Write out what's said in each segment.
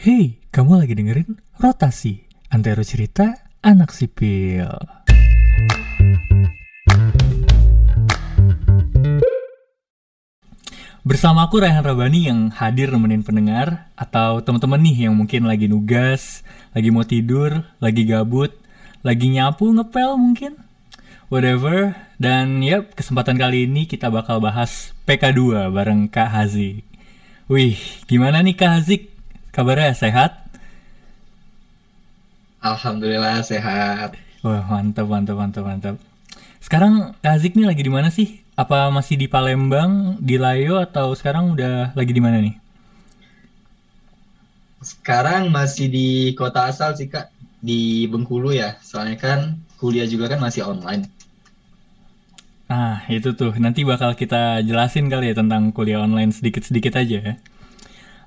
Hey, kamu lagi dengerin Rotasi, Antero Cerita Anak Sipil. Bersama aku Rehan Rabani yang hadir nemenin pendengar atau teman-teman nih yang mungkin lagi nugas, lagi mau tidur, lagi gabut, lagi nyapu ngepel mungkin. Whatever. Dan yep, kesempatan kali ini kita bakal bahas PK2 bareng Kak Hazi. Wih, gimana nih Kak Hazik? Kabarnya sehat? Alhamdulillah sehat. Wah, mantap, mantap, mantap, mantap. Sekarang Kak Hazik nih lagi di mana sih? Apa masih di Palembang, di Layo, atau sekarang udah lagi di mana nih? Sekarang masih di kota asal sih kak, di Bengkulu ya. Soalnya kan kuliah juga kan masih online. Nah, itu tuh. Nanti bakal kita jelasin kali ya tentang kuliah online sedikit-sedikit aja ya.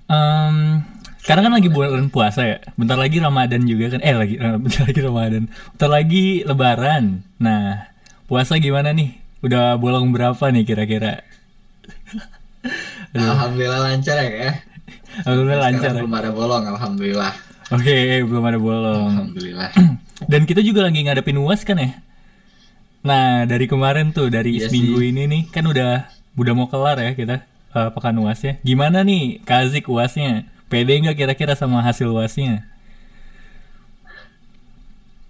Um, sekarang kan lagi bulan puasa ya. Bentar lagi Ramadan juga kan. Eh, lagi bentar lagi Ramadan. Bentar lagi Lebaran. Nah, puasa gimana nih? Udah bolong berapa nih kira-kira? Alhamdulillah lancar ya. Alhamdulillah Sekarang lancar. ya? belum ada bolong, alhamdulillah. Oke, belum ada bolong. Alhamdulillah. Dan kita juga lagi ngadepin UAS kan ya? Nah, dari kemarin tuh, dari Iya seminggu sih. ini nih, kan udah udah mau kelar ya kita eh, pekan UASnya. Gimana nih Kazik UASnya? Pede nggak kira-kira sama hasil UASnya?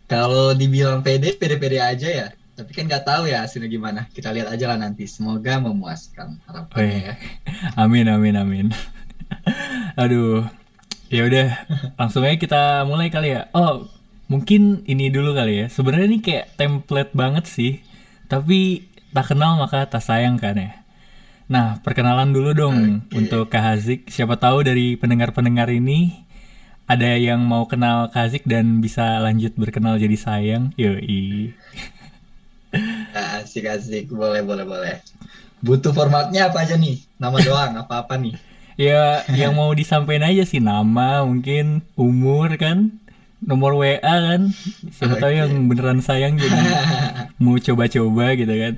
Kalau dibilang pede, pede-pede aja ya. Tapi kan nggak tahu ya hasilnya gimana. Kita lihat aja lah nanti. Semoga memuaskan harapannya Weh. ya. Amin, amin, amin. Aduh, ya udah, langsung aja kita mulai kali ya. Oh, mungkin ini dulu kali ya. Sebenarnya ini kayak template banget sih, tapi tak kenal maka tak sayang kan ya. Nah, perkenalan dulu dong Oke. untuk Kak Hazik. Siapa tahu dari pendengar-pendengar ini ada yang mau kenal Kak Hazik dan bisa lanjut berkenal jadi sayang. Yoi. Asik-asik, boleh, boleh, boleh. Butuh formatnya apa aja nih? Nama doang, apa-apa nih? Ya, yang mau disampaikan aja sih nama, mungkin umur kan, nomor WA kan. Siapa tahu Oke. yang beneran sayang jadi mau coba-coba gitu kan.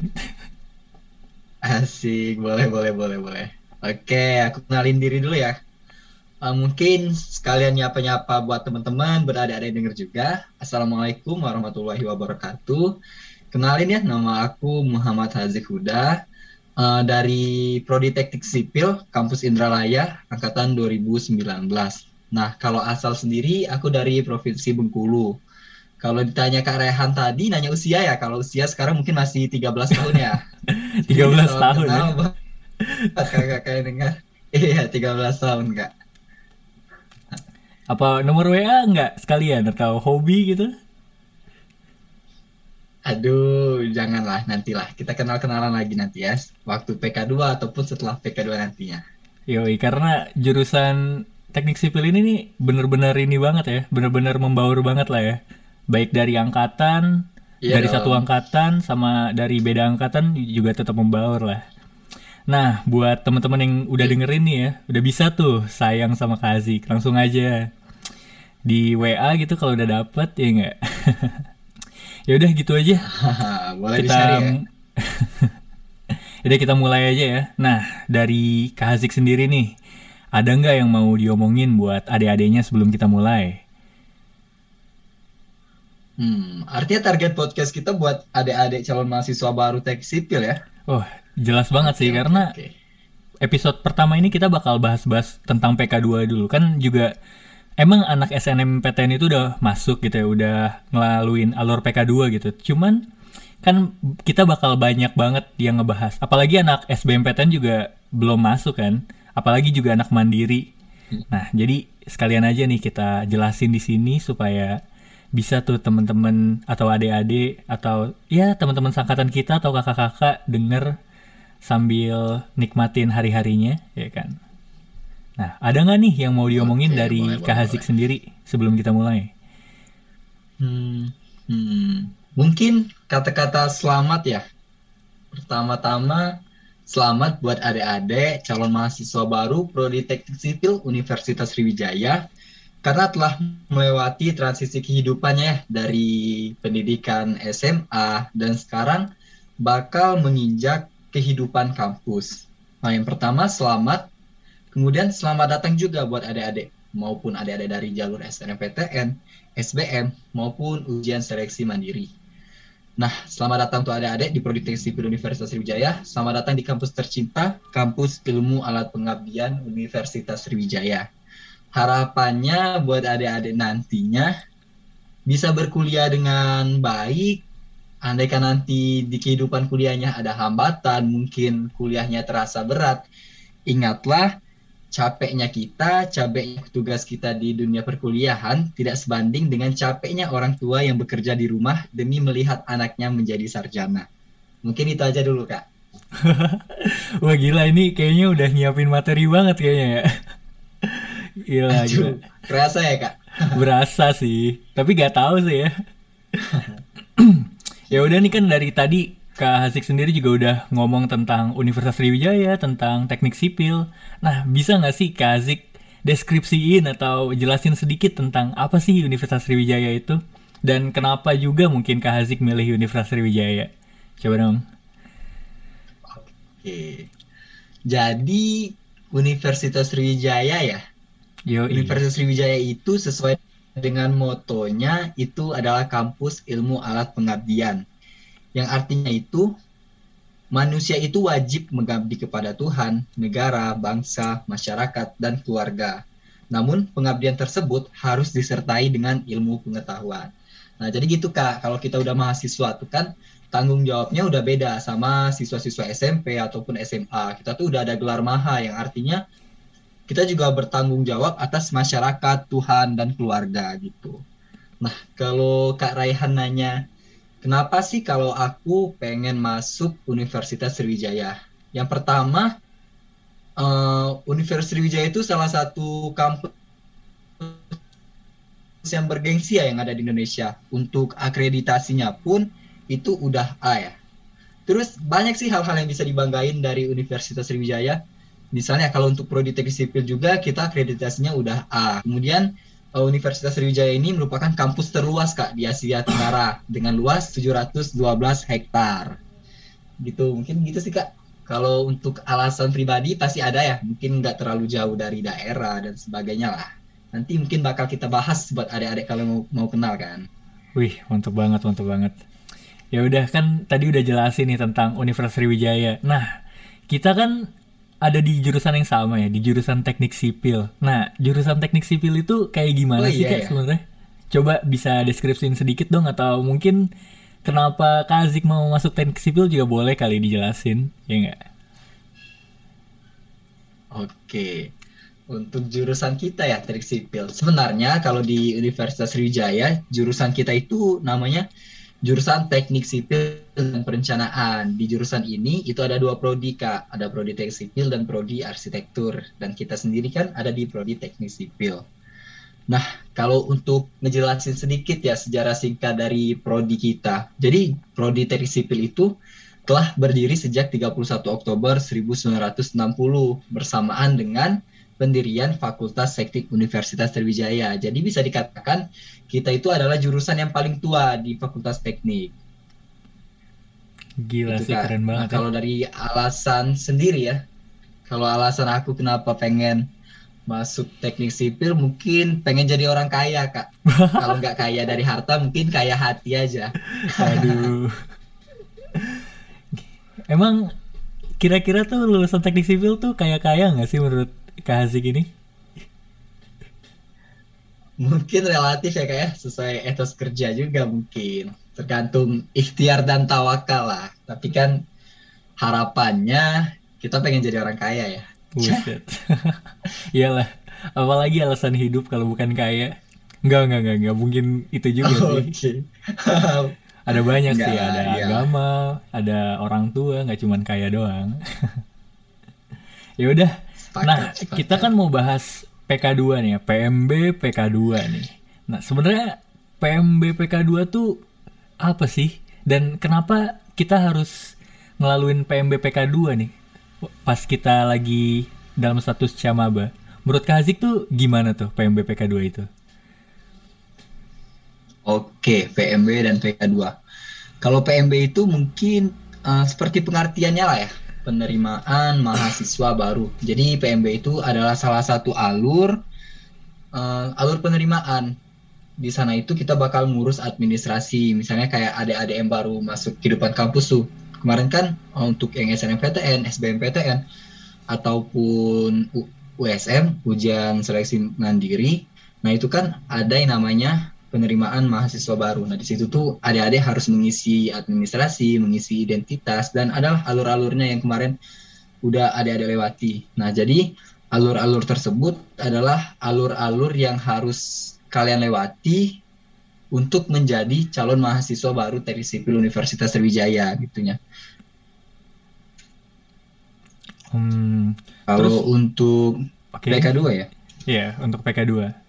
Asik, boleh, boleh, boleh, boleh. Oke, aku kenalin diri dulu ya. Eh, mungkin sekalian nyapa-nyapa buat teman-teman, beradik-adik denger juga. Assalamualaikum warahmatullahi wabarakatuh. Kenalin ya, nama aku Muhammad Hazik Huda eh, dari Prodi Teknik Sipil Kampus Indralaya angkatan 2019. Nah, kalau asal sendiri aku dari Provinsi Bengkulu. Kalau ditanya Kak Rehan tadi nanya usia ya, kalau usia sekarang mungkin masih 13 tahun ya. 13 Salam tahun ya. kenal buat kakak-kakak yang dengar. Iya, 13 tahun, Kak. Apa nomor WA enggak sekalian atau hobi gitu? Aduh, janganlah nantilah. Kita kenal-kenalan lagi nanti ya. Waktu PK2 ataupun setelah PK2 nantinya. Yoi, karena jurusan teknik sipil ini nih bener-bener ini banget ya, bener-bener membaur banget lah ya. Baik dari angkatan, Iya dari satu angkatan sama dari beda angkatan juga tetap membaur lah. Nah, buat teman-teman yang udah dengerin nih ya, udah bisa tuh sayang sama Kazik, langsung aja di WA gitu kalau udah dapet ya enggak. ya udah gitu aja. Boleh Kita di-share ya. Udah kita mulai aja ya. Nah, dari Kak Hazik sendiri nih, ada nggak yang mau diomongin buat adik-adiknya sebelum kita mulai? Hmm, artinya target podcast kita buat adik-adik calon mahasiswa baru teknik sipil ya. Oh, jelas banget sih oke, karena oke. episode pertama ini kita bakal bahas-bahas tentang PK2 dulu. Kan juga emang anak SNMPTN itu udah masuk gitu ya udah ngelaluin alur PK2 gitu. Cuman kan kita bakal banyak banget yang ngebahas. Apalagi anak SBMPTN juga belum masuk kan. Apalagi juga anak mandiri. Nah jadi sekalian aja nih kita jelasin di sini supaya bisa tuh temen-temen atau adik-adik atau ya teman-teman sangkatan kita atau kakak-kakak denger sambil nikmatin hari-harinya, ya kan? Nah, ada nggak nih yang mau diomongin Oke, dari boleh, Kak Hazik boleh. sendiri sebelum kita mulai? Hmm, hmm. Mungkin kata-kata selamat ya. Pertama-tama, selamat buat adik-adik calon mahasiswa baru Prodi Teknik Sipil Universitas Sriwijaya karena telah melewati transisi kehidupannya ya, dari pendidikan SMA dan sekarang bakal menginjak kehidupan kampus. Nah, yang pertama selamat, kemudian selamat datang juga buat adik-adik maupun adik-adik dari jalur SNMPTN, SBM, maupun ujian seleksi mandiri. Nah, selamat datang untuk adik-adik di Prodi Sipil Universitas Sriwijaya. Selamat datang di kampus tercinta, Kampus Ilmu Alat Pengabdian Universitas Sriwijaya. Harapannya buat adik-adik nantinya bisa berkuliah dengan baik, andaikan nanti di kehidupan kuliahnya ada hambatan, mungkin kuliahnya terasa berat, ingatlah capeknya kita, capeknya tugas kita di dunia perkuliahan tidak sebanding dengan capeknya orang tua yang bekerja di rumah demi melihat anaknya menjadi sarjana. Mungkin itu aja dulu, Kak. Wah gila ini kayaknya udah nyiapin materi banget kayaknya ya. Gila, gila. Kerasa ya, Kak? Berasa sih, tapi gak tahu sih ya. ya udah nih kan dari tadi Kak Hasik sendiri juga udah ngomong tentang Universitas Sriwijaya, tentang teknik sipil. Nah, bisa nggak sih Kak Hasik deskripsiin atau jelasin sedikit tentang apa sih Universitas Sriwijaya itu? Dan kenapa juga mungkin Kak Hasik milih Universitas Sriwijaya? Coba dong. Oke. Jadi Universitas Sriwijaya ya? Yo, Universitas Sriwijaya itu sesuai dengan motonya itu adalah kampus ilmu alat pengabdian yang artinya itu manusia itu wajib mengabdi kepada Tuhan, negara, bangsa, masyarakat, dan keluarga. Namun pengabdian tersebut harus disertai dengan ilmu pengetahuan. Nah, jadi gitu Kak, kalau kita udah mahasiswa tuh kan tanggung jawabnya udah beda sama siswa-siswa SMP ataupun SMA. Kita tuh udah ada gelar maha yang artinya kita juga bertanggung jawab atas masyarakat, Tuhan, dan keluarga gitu. Nah, kalau Kak Raihan nanya, Kenapa sih kalau aku pengen masuk Universitas Sriwijaya? Yang pertama, uh, Universitas Sriwijaya itu salah satu kampus yang bergengsi ya yang ada di Indonesia. Untuk akreditasinya pun itu udah A ya. Terus banyak sih hal-hal yang bisa dibanggain dari Universitas Sriwijaya. Misalnya kalau untuk prodi teknik sipil juga kita akreditasinya udah A. Kemudian Eh, Universitas Sriwijaya ini merupakan kampus terluas Kak di Asia Tenggara dengan luas 712 hektar. Gitu, mungkin gitu sih Kak. Kalau untuk alasan pribadi pasti ada ya, mungkin nggak terlalu jauh dari daerah dan sebagainya lah. Nanti mungkin bakal kita bahas buat adik-adik kalau mau, mau kenal kan. Wih, mantap banget, mantap banget. Ya udah kan tadi udah jelasin nih tentang Universitas Sriwijaya. Nah, kita kan ada di jurusan yang sama ya, di jurusan teknik sipil. Nah, jurusan teknik sipil itu kayak gimana oh, sih iya, kayak iya. sebenarnya? Coba bisa deskripsiin sedikit dong atau mungkin kenapa Kazik mau masuk teknik sipil juga boleh kali dijelasin, ya enggak? Oke. Untuk jurusan kita ya teknik sipil. Sebenarnya kalau di Universitas Sriwijaya, jurusan kita itu namanya jurusan teknik sipil dan perencanaan. Di jurusan ini itu ada dua prodi kak, ada prodi teknik sipil dan prodi arsitektur. Dan kita sendiri kan ada di prodi teknik sipil. Nah, kalau untuk ngejelasin sedikit ya sejarah singkat dari prodi kita. Jadi prodi teknik sipil itu telah berdiri sejak 31 Oktober 1960 bersamaan dengan pendirian Fakultas Teknik Universitas Sriwijaya. Jadi bisa dikatakan kita itu adalah jurusan yang paling tua di Fakultas Teknik. Gila itu sih kan. keren banget. Nah, kalau dari alasan sendiri ya, kalau alasan aku kenapa pengen masuk teknik sipil mungkin pengen jadi orang kaya kak. kalau nggak kaya dari harta mungkin kaya hati aja. Aduh. Emang kira-kira tuh lulusan teknik sipil tuh kaya kaya nggak sih menurut Kak Hazik ini? Mungkin relatif ya kayak ya. sesuai etos kerja juga mungkin. Tergantung ikhtiar dan tawakal lah. Tapi kan harapannya kita pengen jadi orang kaya ya. Buset. Iyalah. Apalagi alasan hidup kalau bukan kaya. Enggak, enggak, enggak, enggak. Mungkin itu juga oh, sih. ada banyak enggak, sih. Ada iya. agama, ada orang tua, nggak cuman kaya doang. ya udah, Sepakat, nah, sepakat. kita kan mau bahas PK2 nih ya, PMB PK2 nih. Nah, sebenarnya PMB PK2 tuh apa sih? Dan kenapa kita harus ngelaluin PMB PK2 nih? Pas kita lagi dalam status camaba. Menurut Kak Hazik tuh gimana tuh PMB PK2 itu? Oke, PMB dan PK2. Kalau PMB itu mungkin uh, seperti pengertiannya lah ya penerimaan mahasiswa baru. Jadi PMB itu adalah salah satu alur uh, alur penerimaan. Di sana itu kita bakal ngurus administrasi, misalnya kayak adik-adik yang baru masuk kehidupan kampus tuh. Kemarin kan untuk yang SNMPTN, SBMPTN, ataupun USM, ujian seleksi mandiri, nah itu kan ada yang namanya penerimaan mahasiswa baru. Nah di situ tuh adik-adik harus mengisi administrasi, mengisi identitas, dan adalah alur-alurnya yang kemarin udah adik-adik lewati. Nah jadi alur-alur tersebut adalah alur-alur yang harus kalian lewati untuk menjadi calon mahasiswa baru teknik sipil Universitas Sriwijaya gitunya. Hmm, Kalau terus, untuk okay. PK2 ya? Iya, yeah, untuk PK2.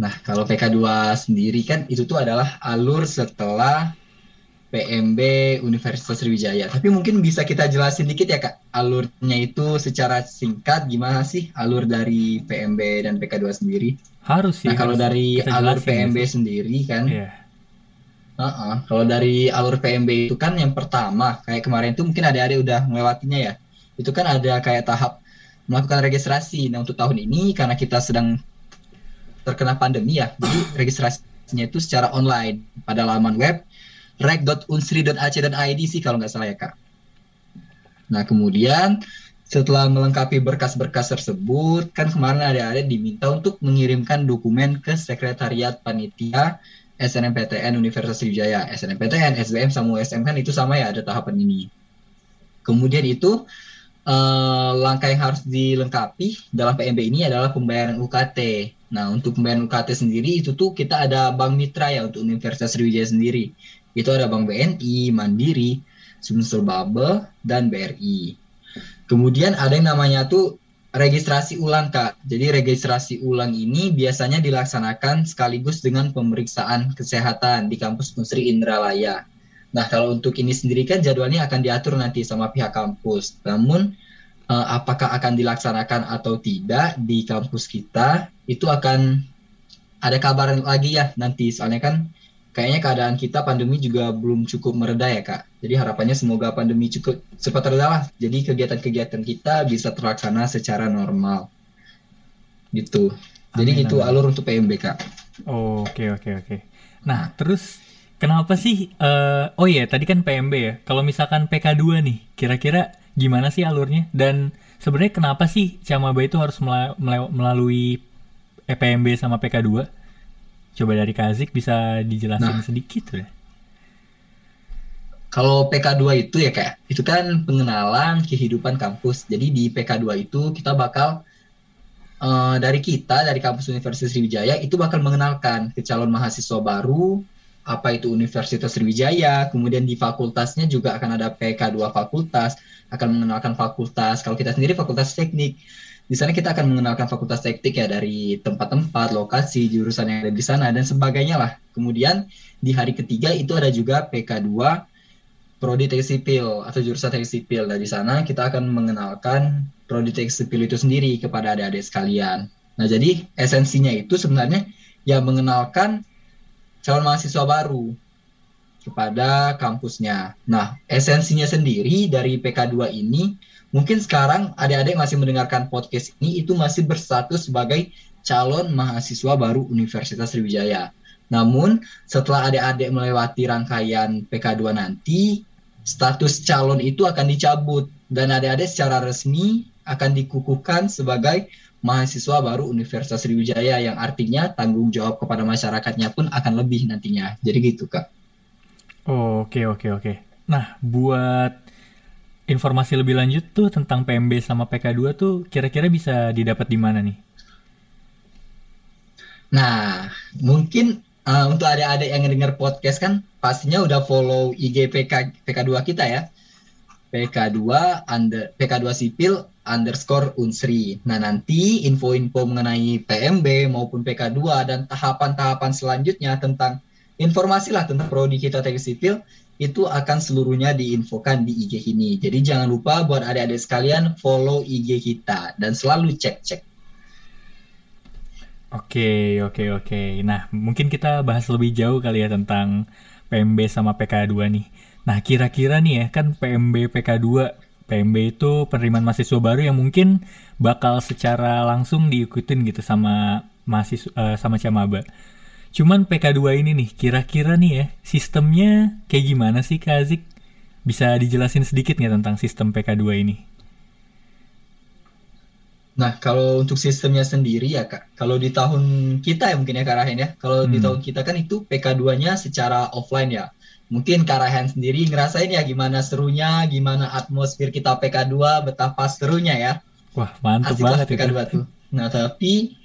Nah, kalau PK2 sendiri kan itu tuh adalah alur setelah PMB Universitas Sriwijaya. Tapi mungkin bisa kita jelasin dikit ya Kak, alurnya itu secara singkat gimana sih alur dari PMB dan PK2 sendiri? Harus sih. Nah, kalau dari alur PMB itu. sendiri kan, yeah. uh -uh, kalau dari alur PMB itu kan yang pertama, kayak kemarin itu mungkin ada-ada udah melewatinya ya. Itu kan ada kayak tahap melakukan registrasi. Nah, untuk tahun ini karena kita sedang terkena pandemi ya, jadi registrasinya itu secara online pada laman web rek.unsri.ac.id sih kalau nggak salah ya kak. Nah kemudian setelah melengkapi berkas-berkas tersebut, kan kemarin ada-ada diminta untuk mengirimkan dokumen ke Sekretariat Panitia SNMPTN Universitas Sriwijaya. SNMPTN, SBM, sama USM kan itu sama ya ada tahapan ini. Kemudian itu eh, langkah yang harus dilengkapi dalam PMB ini adalah pembayaran UKT. Nah, untuk pembayaran UKT sendiri itu tuh kita ada bank mitra ya untuk Universitas Sriwijaya sendiri. Itu ada Bank BNI, Mandiri, Sumsel Bubble, dan BRI. Kemudian ada yang namanya tuh registrasi ulang kak. Jadi registrasi ulang ini biasanya dilaksanakan sekaligus dengan pemeriksaan kesehatan di kampus Unsri Indralaya. Nah kalau untuk ini sendiri kan jadwalnya akan diatur nanti sama pihak kampus. Namun eh, apakah akan dilaksanakan atau tidak di kampus kita itu akan ada kabar lagi ya nanti. Soalnya kan kayaknya keadaan kita pandemi juga belum cukup mereda ya kak. Jadi harapannya semoga pandemi cukup cepat reda lah. Jadi kegiatan-kegiatan kita bisa terlaksana secara normal. Gitu. Jadi amin, gitu amin. alur untuk PMB kak. Oke oke oke. Nah terus kenapa sih? Uh, oh iya tadi kan PMB ya. Kalau misalkan PK2 nih, kira-kira gimana sih alurnya? Dan sebenarnya kenapa sih Camaba itu harus melalui PMB sama PK2? Coba dari Kazik bisa dijelasin nah, sedikit ya. Kalau PK2 itu ya kayak itu kan pengenalan kehidupan kampus. Jadi di PK2 itu kita bakal uh, dari kita dari kampus Universitas Sriwijaya itu bakal mengenalkan ke calon mahasiswa baru apa itu Universitas Sriwijaya, kemudian di fakultasnya juga akan ada PK2 fakultas, akan mengenalkan fakultas. Kalau kita sendiri fakultas teknik, di sana kita akan mengenalkan fakultas teknik ya dari tempat-tempat, lokasi, jurusan yang ada di sana dan sebagainya lah. Kemudian di hari ketiga itu ada juga PK2 Prodi Teknik Sipil atau jurusan Teknik Sipil. Dari sana kita akan mengenalkan Prodi Teknik Sipil itu sendiri kepada adik-adik sekalian. Nah, jadi esensinya itu sebenarnya ya mengenalkan calon mahasiswa baru kepada kampusnya. Nah, esensinya sendiri dari PK2 ini mungkin sekarang adik-adik masih mendengarkan podcast ini itu masih berstatus sebagai calon mahasiswa baru Universitas Sriwijaya. Namun setelah adik-adik melewati rangkaian PK2 nanti, status calon itu akan dicabut dan adik-adik secara resmi akan dikukuhkan sebagai mahasiswa baru Universitas Sriwijaya yang artinya tanggung jawab kepada masyarakatnya pun akan lebih nantinya. Jadi gitu, Kak. Oke oke oke. Nah, buat informasi lebih lanjut tuh tentang PMB sama PK2 tuh kira-kira bisa didapat di mana nih? Nah, mungkin uh, untuk adik-adik yang dengar podcast kan pastinya udah follow IG PK PK2 kita ya. PK2 under PK2 sipil underscore unsri. Nah nanti info-info mengenai PMB maupun PK2 dan tahapan-tahapan selanjutnya tentang informasi lah tentang prodi kita teknik sipil itu akan seluruhnya diinfokan di IG ini. Jadi jangan lupa buat adik-adik sekalian follow IG kita dan selalu cek-cek. Oke, oke, oke. Nah, mungkin kita bahas lebih jauh kali ya tentang PMB sama PK2 nih. Nah, kira-kira nih ya, kan PMB PK2 PMB itu penerimaan mahasiswa baru yang mungkin bakal secara langsung diikutin gitu sama mahasiswa uh, sama Camaba. Cuman PK2 ini nih, kira-kira nih ya, sistemnya kayak gimana sih Kak Azik? Bisa dijelasin sedikit nggak tentang sistem PK2 ini? Nah, kalau untuk sistemnya sendiri ya Kak, kalau di tahun kita ya mungkin ya Kak Rahen ya, kalau hmm. di tahun kita kan itu PK2-nya secara offline ya. Mungkin Kak Rahen sendiri ngerasain ya gimana serunya, gimana atmosfer kita PK2, betapa serunya ya. Wah, mantap banget PK2 itu. tuh. Nah, tapi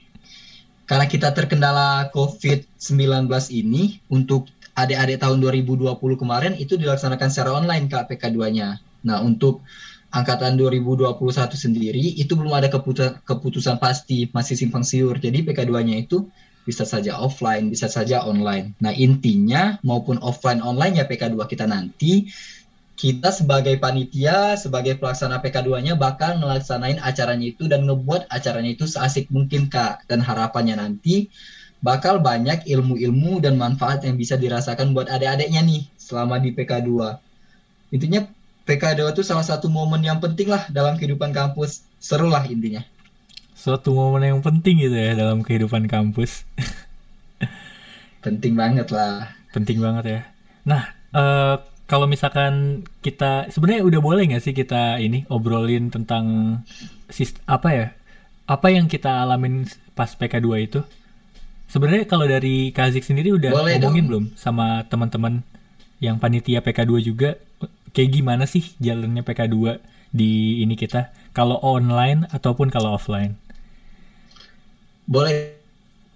karena kita terkendala COVID-19 ini, untuk adik-adik tahun 2020 kemarin itu dilaksanakan secara online Kak PK2-nya. Nah, untuk angkatan 2021 sendiri itu belum ada keputusan, keputusan pasti masih simpang siur. Jadi PK2-nya itu bisa saja offline, bisa saja online. Nah, intinya maupun offline online ya PK2 kita nanti kita sebagai panitia, sebagai pelaksana PK2-nya bakal melaksanain acaranya itu dan ngebuat acaranya itu seasik mungkin Kak. Dan harapannya nanti bakal banyak ilmu-ilmu dan manfaat yang bisa dirasakan buat adik-adiknya nih selama di PK2. Intinya PK2 itu salah satu momen yang penting lah dalam kehidupan kampus. Seru lah intinya. Suatu momen yang penting gitu ya dalam kehidupan kampus. penting banget lah. Penting banget ya. Nah, uh, kalau misalkan kita sebenarnya udah boleh nggak sih kita ini obrolin tentang sist apa ya? Apa yang kita alamin pas PK2 itu? Sebenarnya kalau dari Kazik sendiri udah boleh ngomongin dong. belum sama teman-teman yang panitia PK2 juga kayak gimana sih jalannya PK2 di ini kita kalau online ataupun kalau offline boleh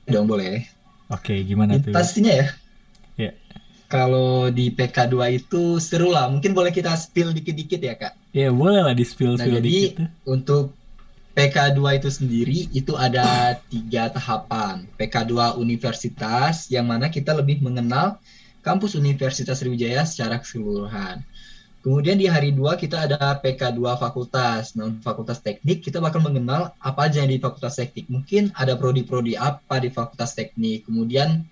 dong boleh oke gimana tuh pastinya ya ya kalau di PK2 itu seru lah mungkin boleh kita spill dikit-dikit ya kak ya boleh lah di spill spill nah, jadi dikit untuk PK2 itu sendiri itu ada tiga tahapan PK2 universitas yang mana kita lebih mengenal kampus Universitas Sriwijaya secara keseluruhan Kemudian di hari 2 kita ada PK2 fakultas. Nah, fakultas teknik kita bakal mengenal apa aja yang di fakultas teknik. Mungkin ada prodi-prodi apa di fakultas teknik. Kemudian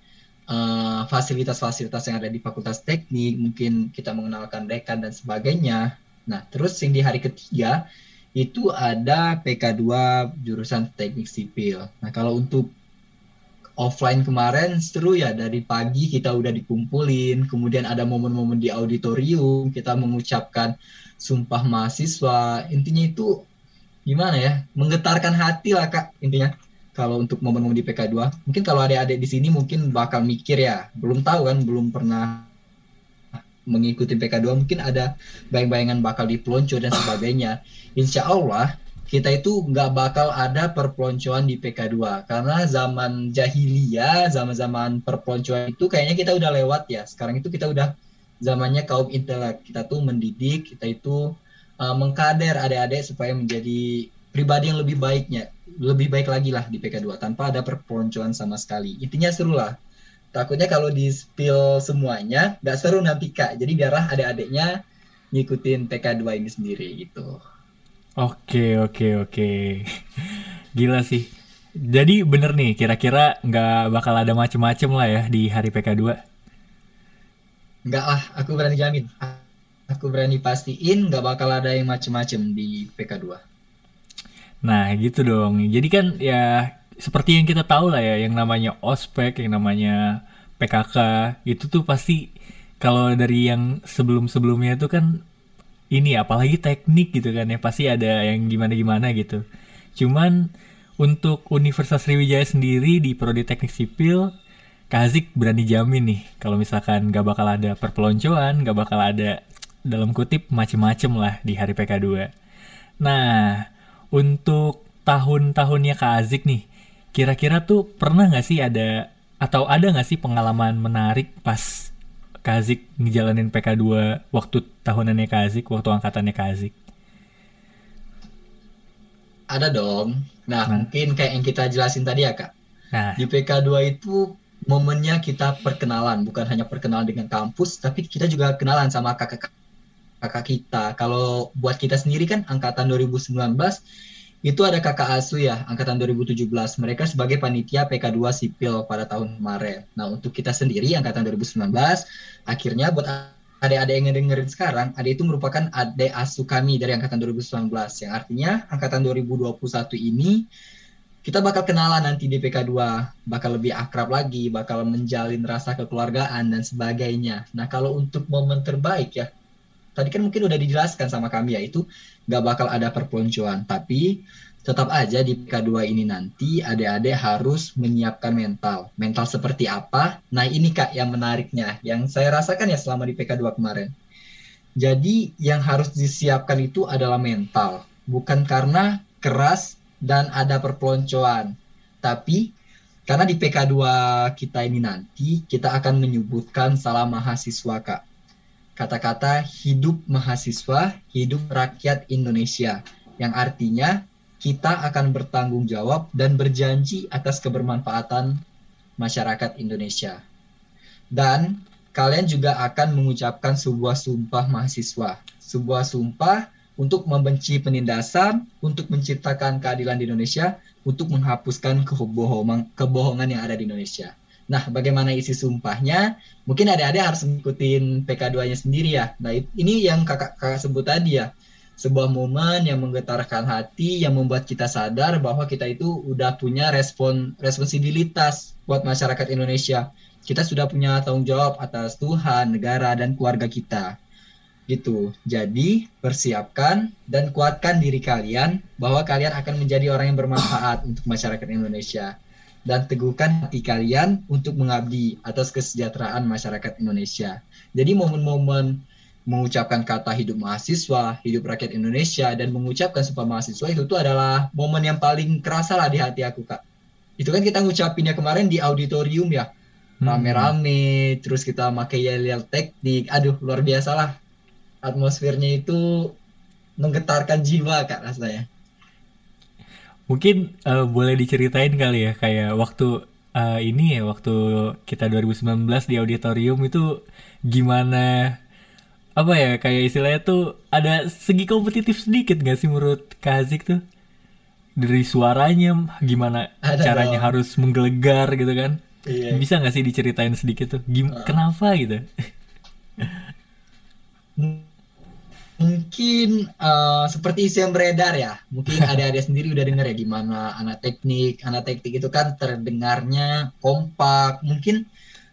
eh, fasilitas-fasilitas yang ada di fakultas teknik, mungkin kita mengenalkan dekan dan sebagainya. Nah, terus yang di hari ketiga itu ada PK2 jurusan teknik sipil. Nah, kalau untuk offline kemarin seru ya dari pagi kita udah dikumpulin kemudian ada momen-momen di auditorium kita mengucapkan sumpah mahasiswa intinya itu gimana ya menggetarkan hati lah kak intinya kalau untuk momen-momen di PK2 mungkin kalau adik-adik di sini mungkin bakal mikir ya belum tahu kan belum pernah mengikuti PK2 mungkin ada bayang-bayangan bakal dipelonco dan sebagainya insya Allah kita itu nggak bakal ada perpeloncoan di PK2 karena zaman jahiliyah, zaman-zaman perpeloncoan itu kayaknya kita udah lewat ya. Sekarang itu kita udah zamannya kaum intelek. Kita tuh mendidik, kita itu uh, mengkader adik-adik supaya menjadi pribadi yang lebih baiknya, lebih baik lagi lah di PK2 tanpa ada perpeloncoan sama sekali. Intinya seru lah. Takutnya kalau di spill semuanya nggak seru nanti kak. Jadi biarlah adik-adiknya ngikutin PK2 ini sendiri gitu. Oke oke oke. Gila sih. Jadi bener nih, kira-kira nggak bakal ada macem-macem lah ya di hari PK2? Nggak lah, aku berani jamin. Aku berani pastiin nggak bakal ada yang macem-macem di PK2. Nah gitu dong. Jadi kan ya seperti yang kita tahu lah ya, yang namanya ospek, yang namanya PKK, itu tuh pasti kalau dari yang sebelum-sebelumnya itu kan ini apalagi teknik gitu kan ya pasti ada yang gimana-gimana gitu. Cuman untuk Universitas Sriwijaya sendiri di prodi teknik sipil Kazik berani jamin nih kalau misalkan gak bakal ada perpeloncoan, gak bakal ada dalam kutip macem-macem lah di hari PK2. Nah, untuk tahun-tahunnya Kak Azik nih, kira-kira tuh pernah gak sih ada atau ada gak sih pengalaman menarik pas Kazik ngejalanin PK2 waktu tahunannya Kazik, waktu angkatannya Kazik? Ada dong. Nah, nah, mungkin kayak yang kita jelasin tadi ya, Kak. Nah. Di PK2 itu momennya kita perkenalan, bukan hanya perkenalan dengan kampus, tapi kita juga kenalan sama kakak kakak kita. Kalau buat kita sendiri kan angkatan 2019 itu ada kakak Asu ya, angkatan 2017. Mereka sebagai panitia PK2 sipil pada tahun kemarin. Nah, untuk kita sendiri angkatan 2019, akhirnya buat adik-adik yang ngedengerin sekarang, adik itu merupakan adik asuh kami dari angkatan 2019 yang artinya angkatan 2021 ini kita bakal kenalan nanti di PK2, bakal lebih akrab lagi, bakal menjalin rasa kekeluargaan dan sebagainya. Nah, kalau untuk momen terbaik ya, tadi kan mungkin udah dijelaskan sama kami ya, itu nggak bakal ada perpeloncoan, tapi tetap aja di PK2 ini nanti adik-adik harus menyiapkan mental. Mental seperti apa? Nah ini kak yang menariknya, yang saya rasakan ya selama di PK2 kemarin. Jadi yang harus disiapkan itu adalah mental. Bukan karena keras dan ada perpeloncoan. Tapi karena di PK2 kita ini nanti kita akan menyebutkan salam mahasiswa kak. Kata-kata hidup mahasiswa, hidup rakyat Indonesia. Yang artinya kita akan bertanggung jawab dan berjanji atas kebermanfaatan masyarakat Indonesia. Dan kalian juga akan mengucapkan sebuah sumpah mahasiswa, sebuah sumpah untuk membenci penindasan, untuk menciptakan keadilan di Indonesia, untuk menghapuskan kebohongan, kebohongan yang ada di Indonesia. Nah, bagaimana isi sumpahnya? Mungkin adik-adik harus mengikuti PK2-nya sendiri ya. Nah, ini yang kakak-kakak sebut tadi ya sebuah momen yang menggetarkan hati yang membuat kita sadar bahwa kita itu udah punya respon responsibilitas buat masyarakat Indonesia. Kita sudah punya tanggung jawab atas Tuhan, negara dan keluarga kita. Gitu. Jadi, persiapkan dan kuatkan diri kalian bahwa kalian akan menjadi orang yang bermanfaat untuk masyarakat Indonesia dan teguhkan hati kalian untuk mengabdi atas kesejahteraan masyarakat Indonesia. Jadi momen-momen mengucapkan kata hidup mahasiswa, hidup rakyat Indonesia, dan mengucapkan sumpah mahasiswa itu tuh adalah momen yang paling kerasa lah di hati aku kak. Itu kan kita ngucapinnya kemarin di auditorium ya, hmm. rame-rame, terus kita pakai yel-yel teknik, aduh luar biasa lah. Atmosfernya itu menggetarkan jiwa kak rasanya. Mungkin uh, boleh diceritain kali ya, kayak waktu uh, ini ya, waktu kita 2019 di auditorium itu gimana apa ya kayak istilahnya tuh ada segi kompetitif sedikit gak sih menurut Kazik tuh dari suaranya gimana ada caranya dong. harus menggelegar gitu kan iya. bisa gak sih diceritain sedikit tuh Gim uh. kenapa gitu mungkin uh, seperti isi yang beredar ya mungkin ada-ada sendiri udah dengar ya gimana anak teknik anak teknik itu kan terdengarnya kompak mungkin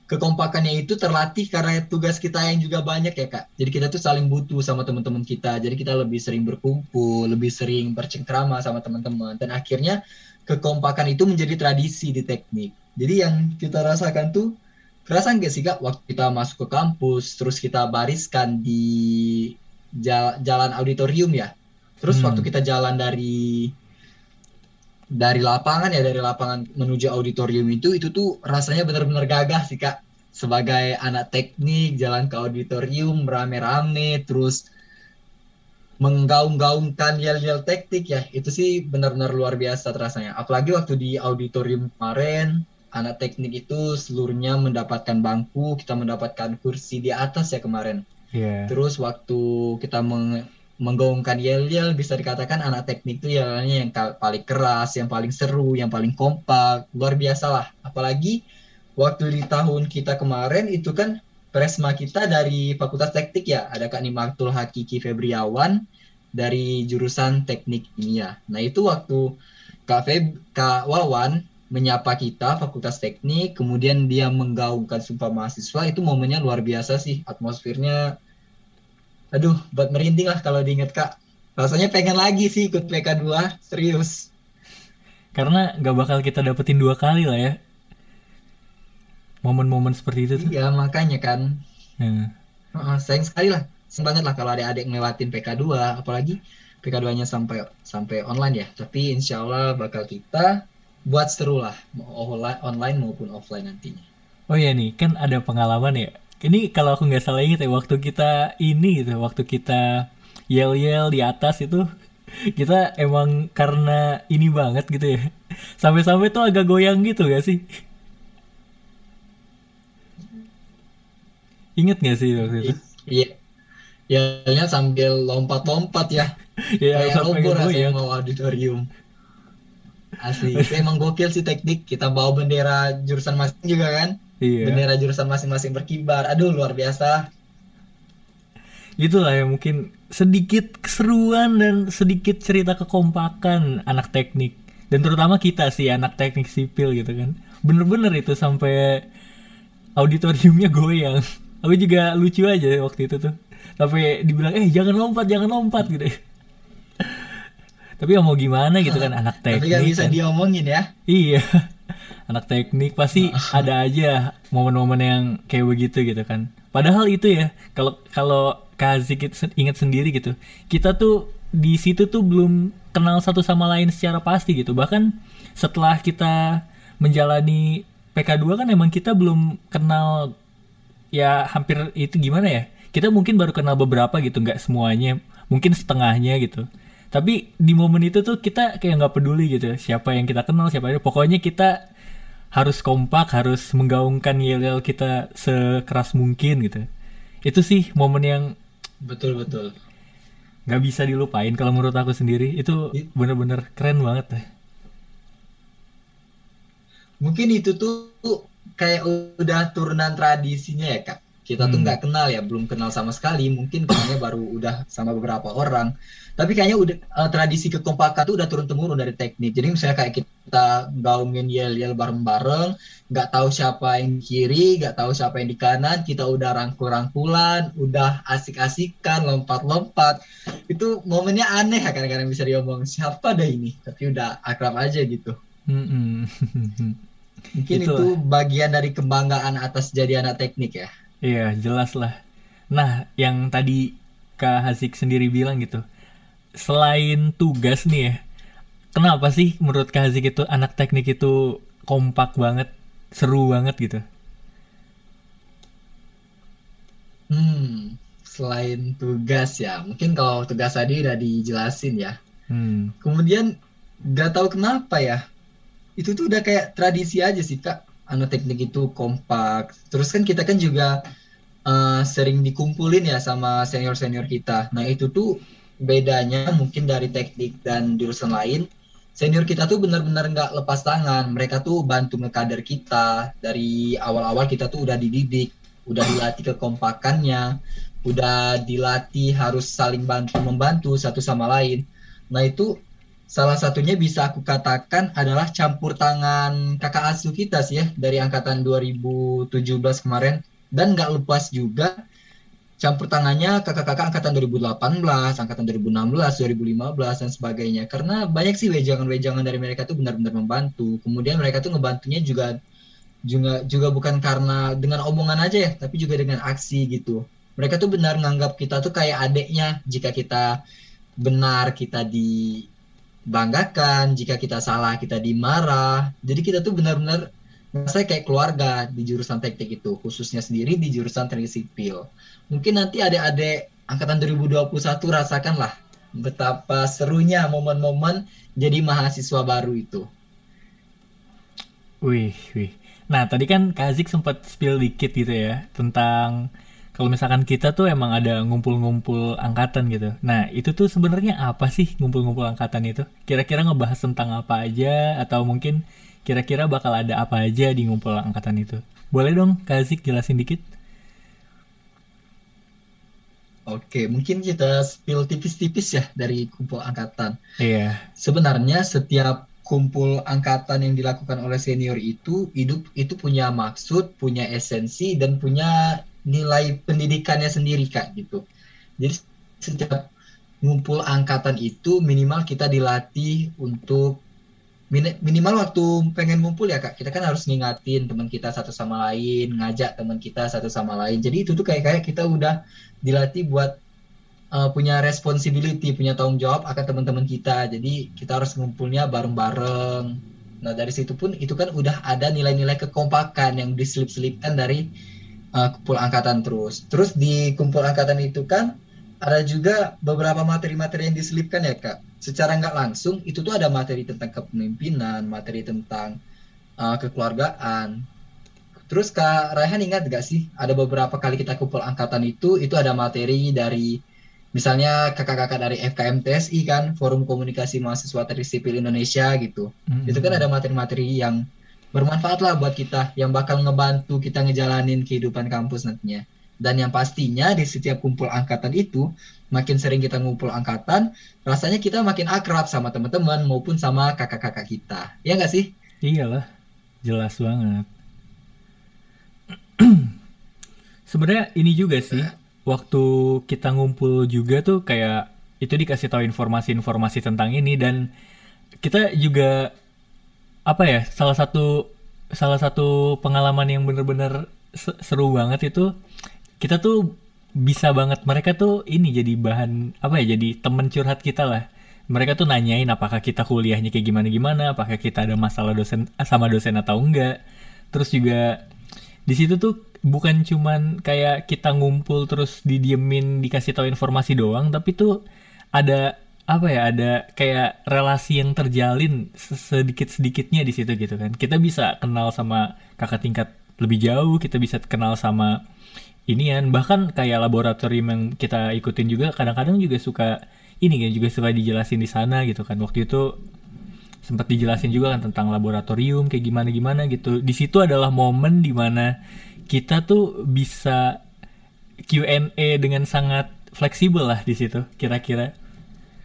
kekompakannya itu terlatih karena tugas kita yang juga banyak ya kak. Jadi kita tuh saling butuh sama teman-teman kita. Jadi kita lebih sering berkumpul, lebih sering bercengkrama sama teman-teman. Dan akhirnya kekompakan itu menjadi tradisi di teknik. Jadi yang kita rasakan tuh kerasa nggak sih kak waktu kita masuk ke kampus, terus kita bariskan di jalan auditorium ya. Terus hmm. waktu kita jalan dari dari lapangan ya dari lapangan menuju auditorium itu itu tuh rasanya benar-benar gagah sih kak sebagai anak teknik jalan ke auditorium rame-rame terus menggaung-gaungkan yel-yel teknik ya itu sih benar-benar luar biasa terasanya apalagi waktu di auditorium kemarin anak teknik itu seluruhnya mendapatkan bangku kita mendapatkan kursi di atas ya kemarin yeah. terus waktu kita meng menggaungkan yel-yel bisa dikatakan anak teknik itu yelnya yang paling keras, yang paling seru, yang paling kompak, luar biasa lah. Apalagi waktu di tahun kita kemarin itu kan presma kita dari Fakultas Teknik ya, ada Kak Nimartul Hakiki Febriawan dari jurusan Teknik Kimia. Nah itu waktu Kak, Feb, Kak Wawan menyapa kita Fakultas Teknik, kemudian dia menggaungkan sumpah mahasiswa, itu momennya luar biasa sih, atmosfernya aduh buat merinding lah kalau diinget kak. Rasanya pengen lagi sih ikut PK2 serius. Karena nggak bakal kita dapetin dua kali lah ya. Momen-momen seperti itu tuh. iya makanya kan. Hmm. uh, sayang sekali lah. Sayang banget lah kalau ada adik ngelewatin PK2 apalagi PK2 nya sampai sampai online ya. Tapi insya Allah bakal kita buat seru lah mau online maupun offline nantinya oh iya nih kan ada pengalaman ya ini kalau aku nggak salah inget ya waktu kita ini gitu waktu kita yel yel di atas itu kita emang karena ini banget gitu ya sampai-sampai tuh agak goyang gitu gak sih Ingat gak sih waktu itu? Iya. Ya, sambil lompat-lompat ya. ya Kayak obor ya mau auditorium. Asli, itu emang gokil sih teknik. Kita bawa bendera jurusan masing juga kan. Iya. Bendera jurusan masing-masing berkibar. Aduh luar biasa. itulah ya mungkin sedikit keseruan dan sedikit cerita kekompakan anak teknik dan terutama kita sih anak teknik sipil gitu kan bener-bener itu sampai auditoriumnya goyang aku juga lucu aja waktu itu tuh sampai dibilang eh jangan lompat jangan lompat gitu tapi ya mau gimana gitu kan anak teknik Tapi gak bisa kan. diomongin ya. Iya. Anak teknik pasti ada aja momen-momen yang kayak begitu gitu kan. Padahal itu ya, kalau kalau Kazik ingat sendiri gitu. Kita tuh di situ tuh belum kenal satu sama lain secara pasti gitu. Bahkan setelah kita menjalani PK2 kan emang kita belum kenal ya hampir itu gimana ya? Kita mungkin baru kenal beberapa gitu, nggak semuanya, mungkin setengahnya gitu. Tapi di momen itu tuh kita kayak nggak peduli gitu, siapa yang kita kenal, siapa yang pokoknya kita harus kompak, harus menggaungkan yel-yel kita sekeras mungkin gitu. Itu sih momen yang Betul betul. nggak bisa dilupain kalau menurut aku sendiri. Itu bener-bener keren banget deh. Mungkin itu tuh kayak udah turunan tradisinya ya kak. Kita tuh Hmm. nggak kenal ya, belum kenal sama sekali. Mungkin kenalnya baru udah sama beberapa orang. Tapi kayaknya udah eh, tradisi kekompakan tuh udah turun temurun dari teknik. Jadi misalnya kayak kita gaungin yel-yel bareng-bareng, nggak tahu siapa yang di kiri, nggak tahu siapa yang di kanan, kita udah rangkul-rangkulan, udah asik-asikan, lompat-lompat. Itu momennya aneh ya kadang-kadang bisa diomong siapa dah ini, tapi udah akrab aja gitu. Mm-mm. Mungkin itu bagian dari kebanggaan atas jadi anak teknik ya. Iya, jelas lah. Nah, yang tadi Kak Hasik sendiri bilang gitu, selain tugas nih ya, kenapa sih menurut Kak Hasik itu anak teknik itu kompak banget, seru banget gitu? Hmm, selain tugas ya, mungkin kalau tugas tadi udah dijelasin ya. Hmm, Kemudian gak tahu kenapa ya, itu tuh udah kayak tradisi aja sih kak. Anak teknik itu kompak. Terus kan kita kan juga eh, sering dikumpulin ya sama senior-senior kita. Nah itu tuh bedanya mungkin dari teknik dan jurusan lain. Senior kita tuh benar-benar nggak lepas tangan. Mereka tuh bantu ngekader kita. Dari awal-awal kita tuh udah dididik, udah dilatih kekompakannya, udah dilatih harus saling bantu membantu satu sama lain. Nah itu salah satunya bisa aku katakan adalah campur tangan kakak asuh kita sih ya dari angkatan 2017 kemarin. Dan nggak lepas juga campur tangannya kakak-kakak angkatan 2018, angkatan 2016, 2015 dan sebagainya. Karena banyak sih wejangan-wejangan dari mereka tuh benar-benar membantu. Kemudian mereka tuh ngebantunya juga juga juga bukan karena dengan omongan aja ya tapi juga dengan aksi gitu. Mereka tuh benar nganggap kita tuh kayak adeknya jika kita benar kita dibanggakan jika kita salah kita dimarah. Jadi kita tuh benar-benar saya kayak keluarga di jurusan teknik itu khususnya sendiri di jurusan teknik sipil. Mungkin nanti adik-adik angkatan 2021 rasakanlah betapa serunya momen-momen jadi mahasiswa baru itu. Wih, wih. Nah, tadi kan Kak Hasik sempat spill dikit gitu ya tentang kalau misalkan kita tuh emang ada ngumpul-ngumpul angkatan gitu. Nah, itu tuh sebenarnya apa sih ngumpul-ngumpul angkatan itu? Kira-kira ngebahas tentang apa aja atau mungkin kira-kira bakal ada apa aja di ngumpul angkatan itu? Boleh dong Kak Hasik jelasin dikit? Oke, mungkin kita spill tipis-tipis ya dari kumpul angkatan. Iya. Sebenarnya setiap kumpul angkatan yang dilakukan oleh senior itu hidup itu punya maksud, punya esensi dan punya nilai pendidikannya sendiri Kak gitu. Jadi setiap ngumpul angkatan itu minimal kita dilatih untuk min- minimal waktu pengen ngumpul ya Kak, kita kan harus ngingatin teman kita satu sama lain, ngajak teman kita satu sama lain. Jadi itu tuh kayak kayak kita udah dilatih buat uh, punya responsibility, punya tanggung jawab akan teman-teman kita. Jadi kita harus ngumpulnya bareng-bareng. Nah dari situ pun itu kan udah ada nilai-nilai kekompakan yang diselip-selipkan dari uh, kumpul angkatan terus. Terus di kumpul angkatan itu kan ada juga beberapa materi-materi yang diselipkan ya kak. Secara nggak langsung itu tuh ada materi tentang kepemimpinan, materi tentang uh, kekeluargaan. Terus Kak Raihan ingat gak sih ada beberapa kali kita kumpul angkatan itu itu ada materi dari misalnya kakak-kakak dari FKM TSI kan Forum Komunikasi Mahasiswa Sipil Indonesia gitu. Mm-mm. Itu kan ada materi-materi yang bermanfaat lah buat kita yang bakal ngebantu kita ngejalanin kehidupan kampus nantinya. Dan yang pastinya di setiap kumpul angkatan itu, makin sering kita ngumpul angkatan, rasanya kita makin akrab sama teman-teman maupun sama kakak-kakak kita. Ya nggak sih? Iyalah, jelas banget. Sebenarnya ini juga sih, waktu kita ngumpul juga tuh kayak itu dikasih tahu informasi-informasi tentang ini dan kita juga apa ya salah satu salah satu pengalaman yang bener-bener seru banget itu kita tuh bisa banget mereka tuh ini jadi bahan apa ya jadi temen curhat kita lah. Mereka tuh nanyain apakah kita kuliahnya kayak gimana gimana apakah kita ada masalah dosen sama dosen atau enggak. Terus juga di situ tuh bukan cuman kayak kita ngumpul terus didiemin dikasih tahu informasi doang tapi tuh ada apa ya ada kayak relasi yang terjalin sedikit sedikitnya di situ gitu kan. Kita bisa kenal sama kakak tingkat lebih jauh kita bisa kenal sama inian. Bahkan kayak laboratorium yang kita ikutin juga kadang-kadang juga suka ini kan juga suka dijelasin di sana gitu kan. Waktu itu sempat dijelasin juga kan tentang laboratorium kayak gimana gimana gitu. Di situ adalah momen di mana kita tuh bisa Q&A dengan sangat fleksibel lah di situ kira-kira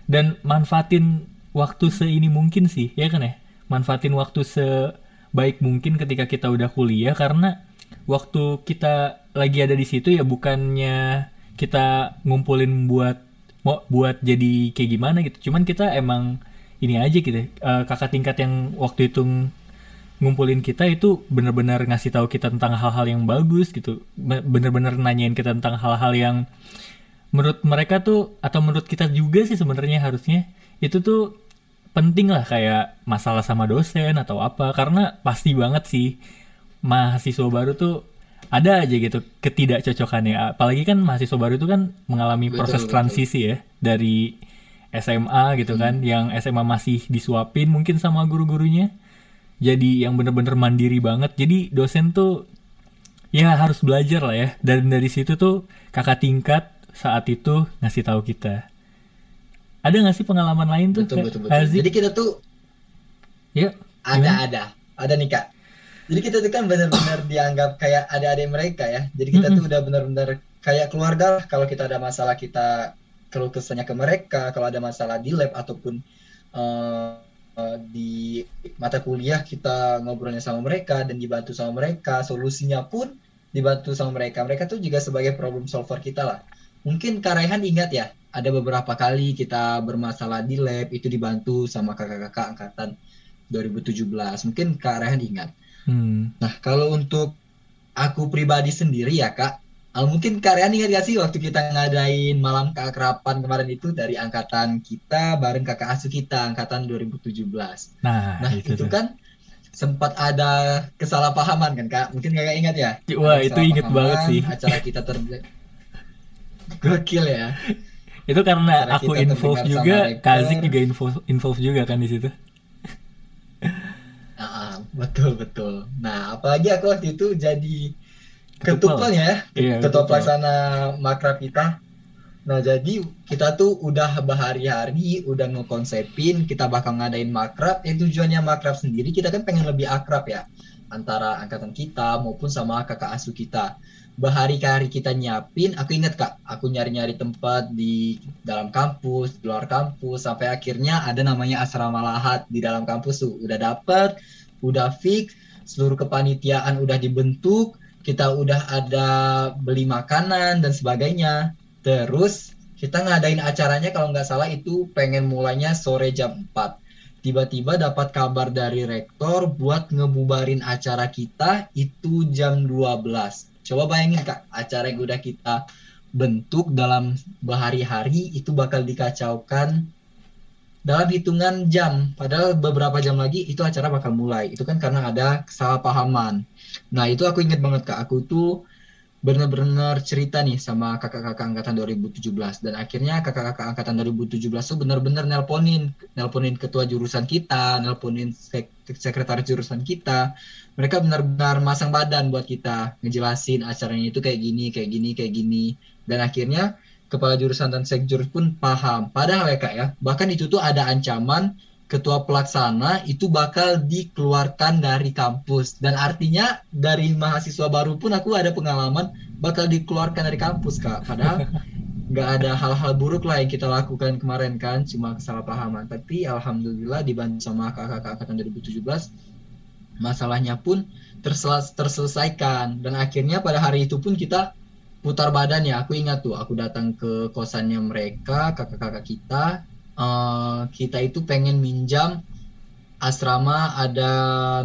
dan manfaatin waktu seini mungkin sih ya kan ya? Manfaatin waktu sebaik mungkin ketika kita udah kuliah karena waktu kita lagi ada di situ ya bukannya kita ngumpulin buat mau buat jadi kayak gimana gitu. Cuman kita emang ini aja gitu uh, kakak tingkat yang waktu itu ngumpulin kita itu bener-bener ngasih tahu kita tentang hal-hal yang bagus gitu. Bener-bener nanyain kita tentang hal-hal yang menurut mereka tuh atau menurut kita juga sih sebenarnya harusnya itu tuh penting lah kayak masalah sama dosen atau apa karena pasti banget sih mahasiswa baru tuh ada aja gitu ketidakcocokannya apalagi kan mahasiswa baru itu kan mengalami betul, proses betul. transisi ya dari SMA gitu kan, hmm. kan yang SMA masih disuapin mungkin sama guru-gurunya jadi yang bener-bener mandiri banget jadi dosen tuh ya harus belajar lah ya dan dari situ tuh kakak tingkat saat itu ngasih tahu kita. Ada nggak sih pengalaman lain tuh? Betul, betul, betul. Jadi kita tuh ya ada gimana? ada ada nih kak. Jadi kita tuh kan benar-benar dianggap kayak adik-adik mereka ya. Jadi kita mm -hmm. tuh udah benar-benar kayak keluarga lah. Kalau kita ada masalah kita kalau kesannya ke mereka. Kalau ada masalah di lab ataupun uh, uh, di mata kuliah kita ngobrolnya sama mereka dan dibantu sama mereka. Solusinya pun dibantu sama mereka. Mereka tuh juga sebagai problem solver kita lah mungkin Kak Rehan ingat ya, ada beberapa kali kita bermasalah di lab itu dibantu sama kakak-kakak angkatan 2017. Mungkin Kak Rehan ingat. Hmm. Nah, kalau untuk aku pribadi sendiri ya Kak, uh, mungkin Kak Rehan ingat gak sih waktu kita ngadain malam keakraban kemarin itu dari angkatan kita bareng kakak asuh kita angkatan 2017. Nah, nah itu, itu kan sempat ada kesalahpahaman kan Kak? Mungkin Kakak ingat ya? Wah, itu inget banget sih. Acara kita ter Gokil ya. Itu karena Cara aku involve juga, Kazik juga involve, involve juga kan di situ. Nah, betul betul. Nah, apalagi aku waktu itu jadi ketua ya, iya, ketua pelaksana makrab kita. Nah, jadi kita tuh udah berhari-hari udah ngekonsepin kita bakal ngadain makrab. Yang tujuannya makrab sendiri kita kan pengen lebih akrab ya antara angkatan kita maupun sama kakak asuh kita berhari-hari kita nyiapin aku inget kak. Aku nyari-nyari tempat di dalam kampus di luar kampus sampai akhirnya ada namanya asrama lahat di dalam kampus tuh. Udah dapet udah fix seluruh kepanitiaan udah dibentuk kita udah ada beli makanan dan sebagainya. Terus kita ngadain acaranya kalau nggak salah itu pengen mulainya sore jam 4 tiba-tiba dapat kabar dari rektor buat ngebubarin acara kita itu jam 12 Coba bayangin kak, acara yang udah kita bentuk dalam berhari-hari itu bakal dikacaukan dalam hitungan jam. Padahal beberapa jam lagi itu acara bakal mulai. Itu kan karena ada kesalahpahaman. Nah itu aku inget banget kak, aku tuh benar-benar cerita nih sama kakak-kakak angkatan 2017 dan akhirnya kakak-kakak angkatan 2017 tuh benar-benar nelponin nelponin ketua jurusan kita nelponin sek sekretaris jurusan kita. Mereka benar-benar masang badan buat kita ngejelasin acaranya itu kayak gini kayak gini kayak gini. Dan akhirnya kepala jurusan dan sekjur pun paham. Padahal ya kak ya bahkan itu tuh ada ancaman ketua pelaksana itu bakal dikeluarkan dari kampus. Dan artinya dari mahasiswa baru pun aku ada pengalaman bakal dikeluarkan dari kampus kak. Padahal nggak ada hal-hal buruk lah yang kita lakukan kemarin kan. Cuma kesalahpahaman. Tapi alhamdulillah dibantu sama kakak-kakak angkatan 2017 masalahnya pun tersel terselesaikan. Dan akhirnya pada hari itu pun kita putar badan ya. Aku ingat tuh aku datang ke kosannya mereka kakak-kakak kita uh, kita itu pengen minjam asrama ada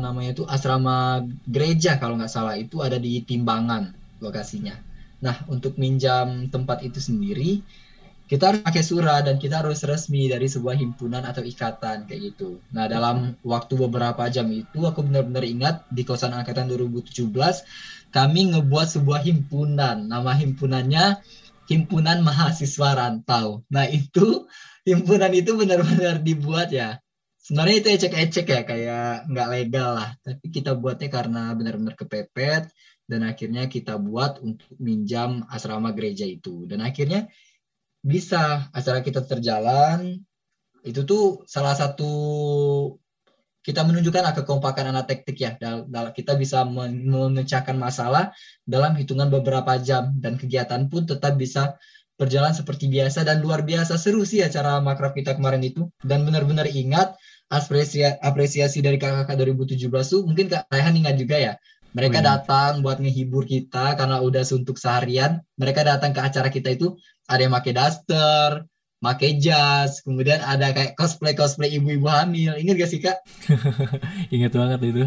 namanya itu asrama gereja kalau nggak salah itu ada di Timbangan lokasinya. Nah untuk minjam tempat itu sendiri kita harus pakai surat dan kita harus resmi dari sebuah himpunan atau ikatan kayak gitu. Nah dalam waktu beberapa jam itu aku benar-benar ingat di kosan angkatan 2017 kami ngebuat sebuah himpunan. Nama himpunannya Himpunan Mahasiswa Rantau. Nah itu himpunan itu benar-benar dibuat ya. Sebenarnya itu ecek-ecek ya kayak nggak legal lah. Tapi kita buatnya karena benar-benar kepepet dan akhirnya kita buat untuk minjam asrama gereja itu. Dan akhirnya bisa acara kita terjalan. Itu tuh salah satu kita menunjukkan kekompakan anak teknik ya. Kita bisa memecahkan masalah dalam hitungan beberapa jam. Dan kegiatan pun tetap bisa berjalan seperti biasa dan luar biasa. Seru sih acara makrab kita kemarin itu. Dan benar-benar ingat apresiasi apresiasi dari kakak-kakak 2017 tuh. Mungkin Kak Raihan ingat juga ya. Mereka oh, datang buat ngehibur kita karena udah suntuk seharian. Mereka datang ke acara kita itu ada yang pakai daster pakai jas kemudian ada kayak cosplay cosplay ibu-ibu hamil. Ingat gak sih kak? Ingat banget itu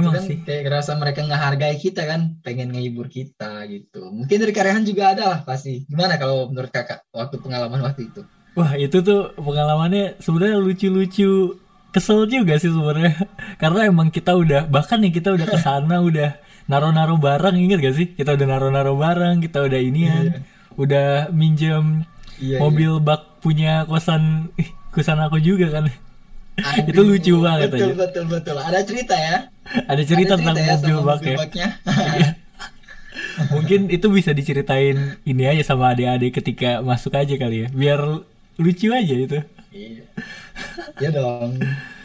Emang kan sih. Kayak ngerasa mereka ngehargai kita kan, pengen ngehibur kita gitu. Mungkin dari karyawan juga ada lah pasti. Gimana kalau menurut kakak waktu pengalaman waktu itu? Wah itu tuh pengalamannya sebenarnya lucu-lucu, kesel juga sih sebenarnya. Karena emang kita udah bahkan nih kita udah ke sana udah naro-naro barang inget gak sih? Kita udah naro-naro barang, kita udah inian, iya. udah minjem iya, mobil iya. bak punya kosan kosan aku juga kan. Aduh, itu lucu banget betul, aja. Betul betul Ada cerita ya. Ada cerita, Ada cerita tentang ya mobil bak ya. Iya. Mungkin itu bisa diceritain ini aja sama adik-adik ketika masuk aja kali ya. Biar lucu aja itu. Iya. Ya dong.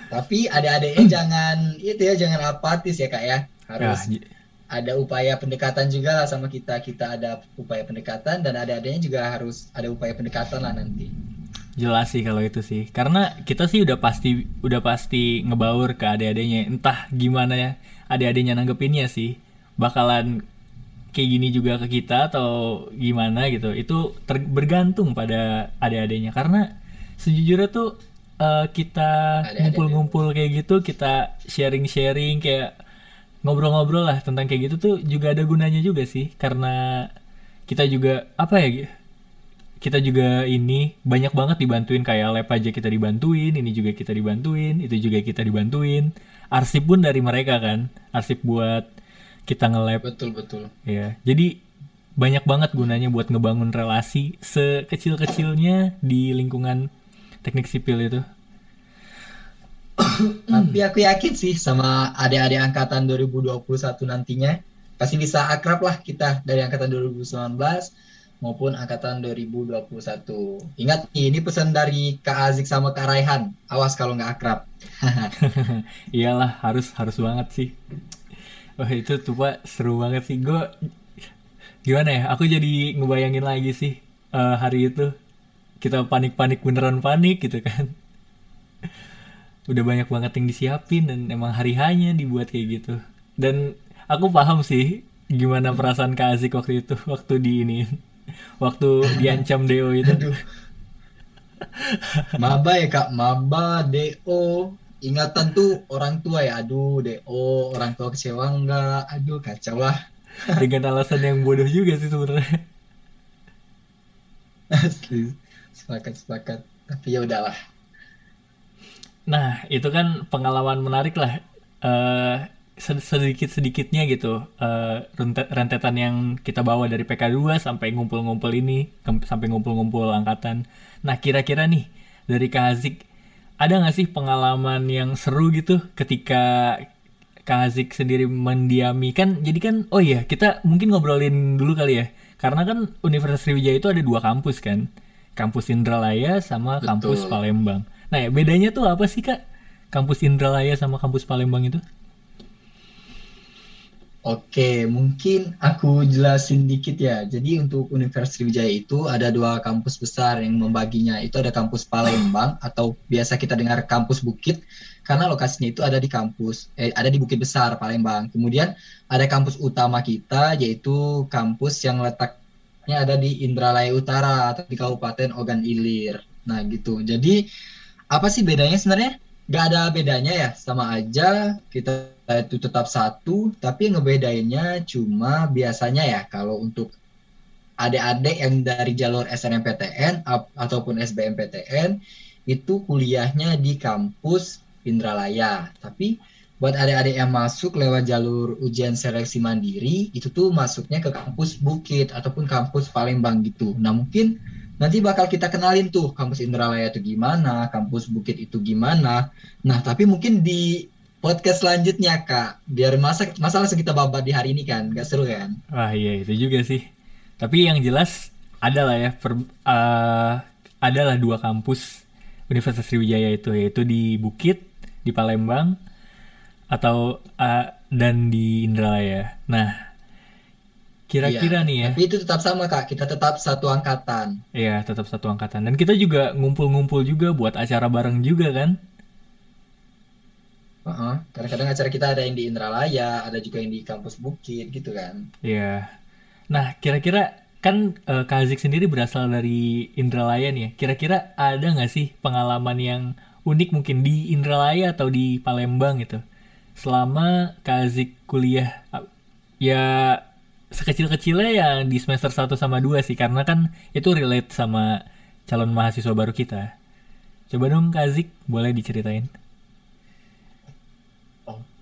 Tapi adik-adiknya jangan itu ya jangan apatis ya kak ya. Harus ya, ada upaya pendekatan juga lah sama kita. Kita ada upaya pendekatan dan adik-adiknya juga harus ada upaya pendekatan lah nanti jelas sih kalau itu sih. Karena kita sih udah pasti udah pasti ngebaur ke adik-adiknya. Entah gimana ya adik-adiknya nanggepinnya sih. Bakalan kayak gini juga ke kita atau gimana gitu. Itu ter bergantung pada adik-adiknya. Karena sejujurnya tuh uh, kita ngumpul-ngumpul kayak gitu kita sharing-sharing kayak ngobrol-ngobrol lah tentang kayak gitu tuh juga ada gunanya juga sih. Karena kita juga apa ya kita juga ini banyak banget dibantuin kayak lab aja kita dibantuin, ini juga kita dibantuin, itu juga kita dibantuin. Arsip pun dari mereka kan, arsip buat kita nge-lab. Betul betul. Ya, jadi banyak banget gunanya buat ngebangun relasi sekecil-kecilnya di lingkungan teknik sipil itu. Tapi aku yakin sih sama adik-adik angkatan 2021 nantinya pasti bisa akrab lah kita dari angkatan 2019 maupun angkatan 2021. Ingat ini pesan dari Kak Azik sama Kak Raihan. Awas kalau nggak akrab. Iyalah, harus harus banget sih. Wah itu tuh Pak seru banget sih. Gue gimana ya? Aku jadi ngebayangin lagi sih uh, hari itu kita panik-panik beneran panik gitu kan. Udah banyak banget yang disiapin dan emang hari hanya dibuat kayak gitu. Dan aku paham sih gimana perasaan Kak Azik waktu itu waktu di ini waktu diancam Deo itu. Aduh. Maba ya kak, Maba, Deo, ingatan tuh orang tua ya, aduh Deo, orang tua kecewa enggak, aduh kacau lah. Dengan alasan yang bodoh juga sih sebenarnya. Asli, sepakat sepakat, tapi ya udahlah. Nah itu kan pengalaman menarik lah. Uh, sedikit-sedikitnya gitu uh, rentetan yang kita bawa dari PK2 sampai ngumpul-ngumpul ini sampai ngumpul-ngumpul angkatan. Nah kira-kira nih dari Kak Hazik ada nggak sih pengalaman yang seru gitu ketika Kak Hazik sendiri mendiami kan jadi kan oh iya kita mungkin ngobrolin dulu kali ya karena kan Universitas Sriwijaya itu ada dua kampus kan kampus Indralaya sama kampus Betul. Palembang. Nah, ya, bedanya tuh apa sih kak? Kampus Indralaya sama kampus Palembang itu? Oke, mungkin aku jelasin dikit ya. Jadi untuk Universitas Sriwijaya itu ada dua kampus besar yang membaginya. Itu ada kampus Palembang atau biasa kita dengar kampus Bukit karena lokasinya itu ada di kampus eh, ada di Bukit Besar Palembang. Kemudian ada kampus utama kita yaitu kampus yang letaknya ada di Indralaya Utara atau di Kabupaten Ogan Ilir. Nah, gitu. Jadi apa sih bedanya sebenarnya? Gak ada bedanya ya, sama aja kita itu tetap satu, tapi ngebedainnya cuma biasanya ya kalau untuk adik-adik yang dari jalur SNMPTN ataupun SBMPTN itu kuliahnya di kampus Indralaya. Tapi buat adik-adik yang masuk lewat jalur ujian seleksi mandiri itu tuh masuknya ke kampus Bukit ataupun kampus Palembang gitu. Nah, mungkin nanti bakal kita kenalin tuh kampus Indralaya itu gimana, kampus Bukit itu gimana. Nah, tapi mungkin di podcast selanjutnya, Kak. Biar masa masa langsung kita babat di hari ini kan, gak seru kan? Wah iya itu juga sih. Tapi yang jelas adalah ya per, eh, adalah dua kampus Universitas Sriwijaya itu yaitu di Bukit di Palembang atau eh, dan di Indralaya. Nah kira-kira Iya, nih ya, Tapi itu tetap sama, Kak. Kita tetap satu angkatan. ya tetap satu angkatan dan kita juga ngumpul-ngumpul juga buat acara bareng juga kan? Heeh. Kadang-kadang acara kita ada yang di Indralaya, ada juga yang di kampus Bukit gitu kan. Iya. Nah kira-kira kan eh, Kak Azik sendiri berasal dari Indralaya nih ya. Kira-kira ada nggak sih pengalaman yang unik mungkin di Indralaya atau di Palembang gitu? Selama Kak Azik kuliah ah, ya sekecil-kecilnya ya di semester 1 sama 2 sih karena kan itu relate sama calon mahasiswa baru kita. Coba dong Kak Azik boleh diceritain.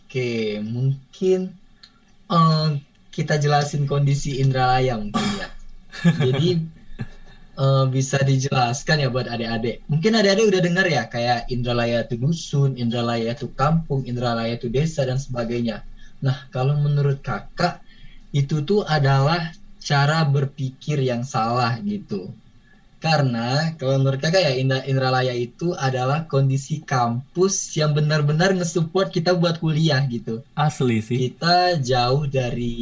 Oke, mungkin eh, kita jelasin kondisi Indralaya mungkin ya. Jadi eh, bisa dijelaskan ya buat adik-adik. Mungkin adik-adik udah dengar ya kayak Indralaya itu dusun, Indralaya itu kampung, Indralaya itu desa dan sebagainya. Nah, kalau menurut kakak itu tuh adalah cara berpikir yang salah gitu. Karena kalau menurut kakak ya Indra, Indralaya itu adalah kondisi kampus yang benar-benar nge-support kita buat kuliah gitu. Asli sih. Kita jauh dari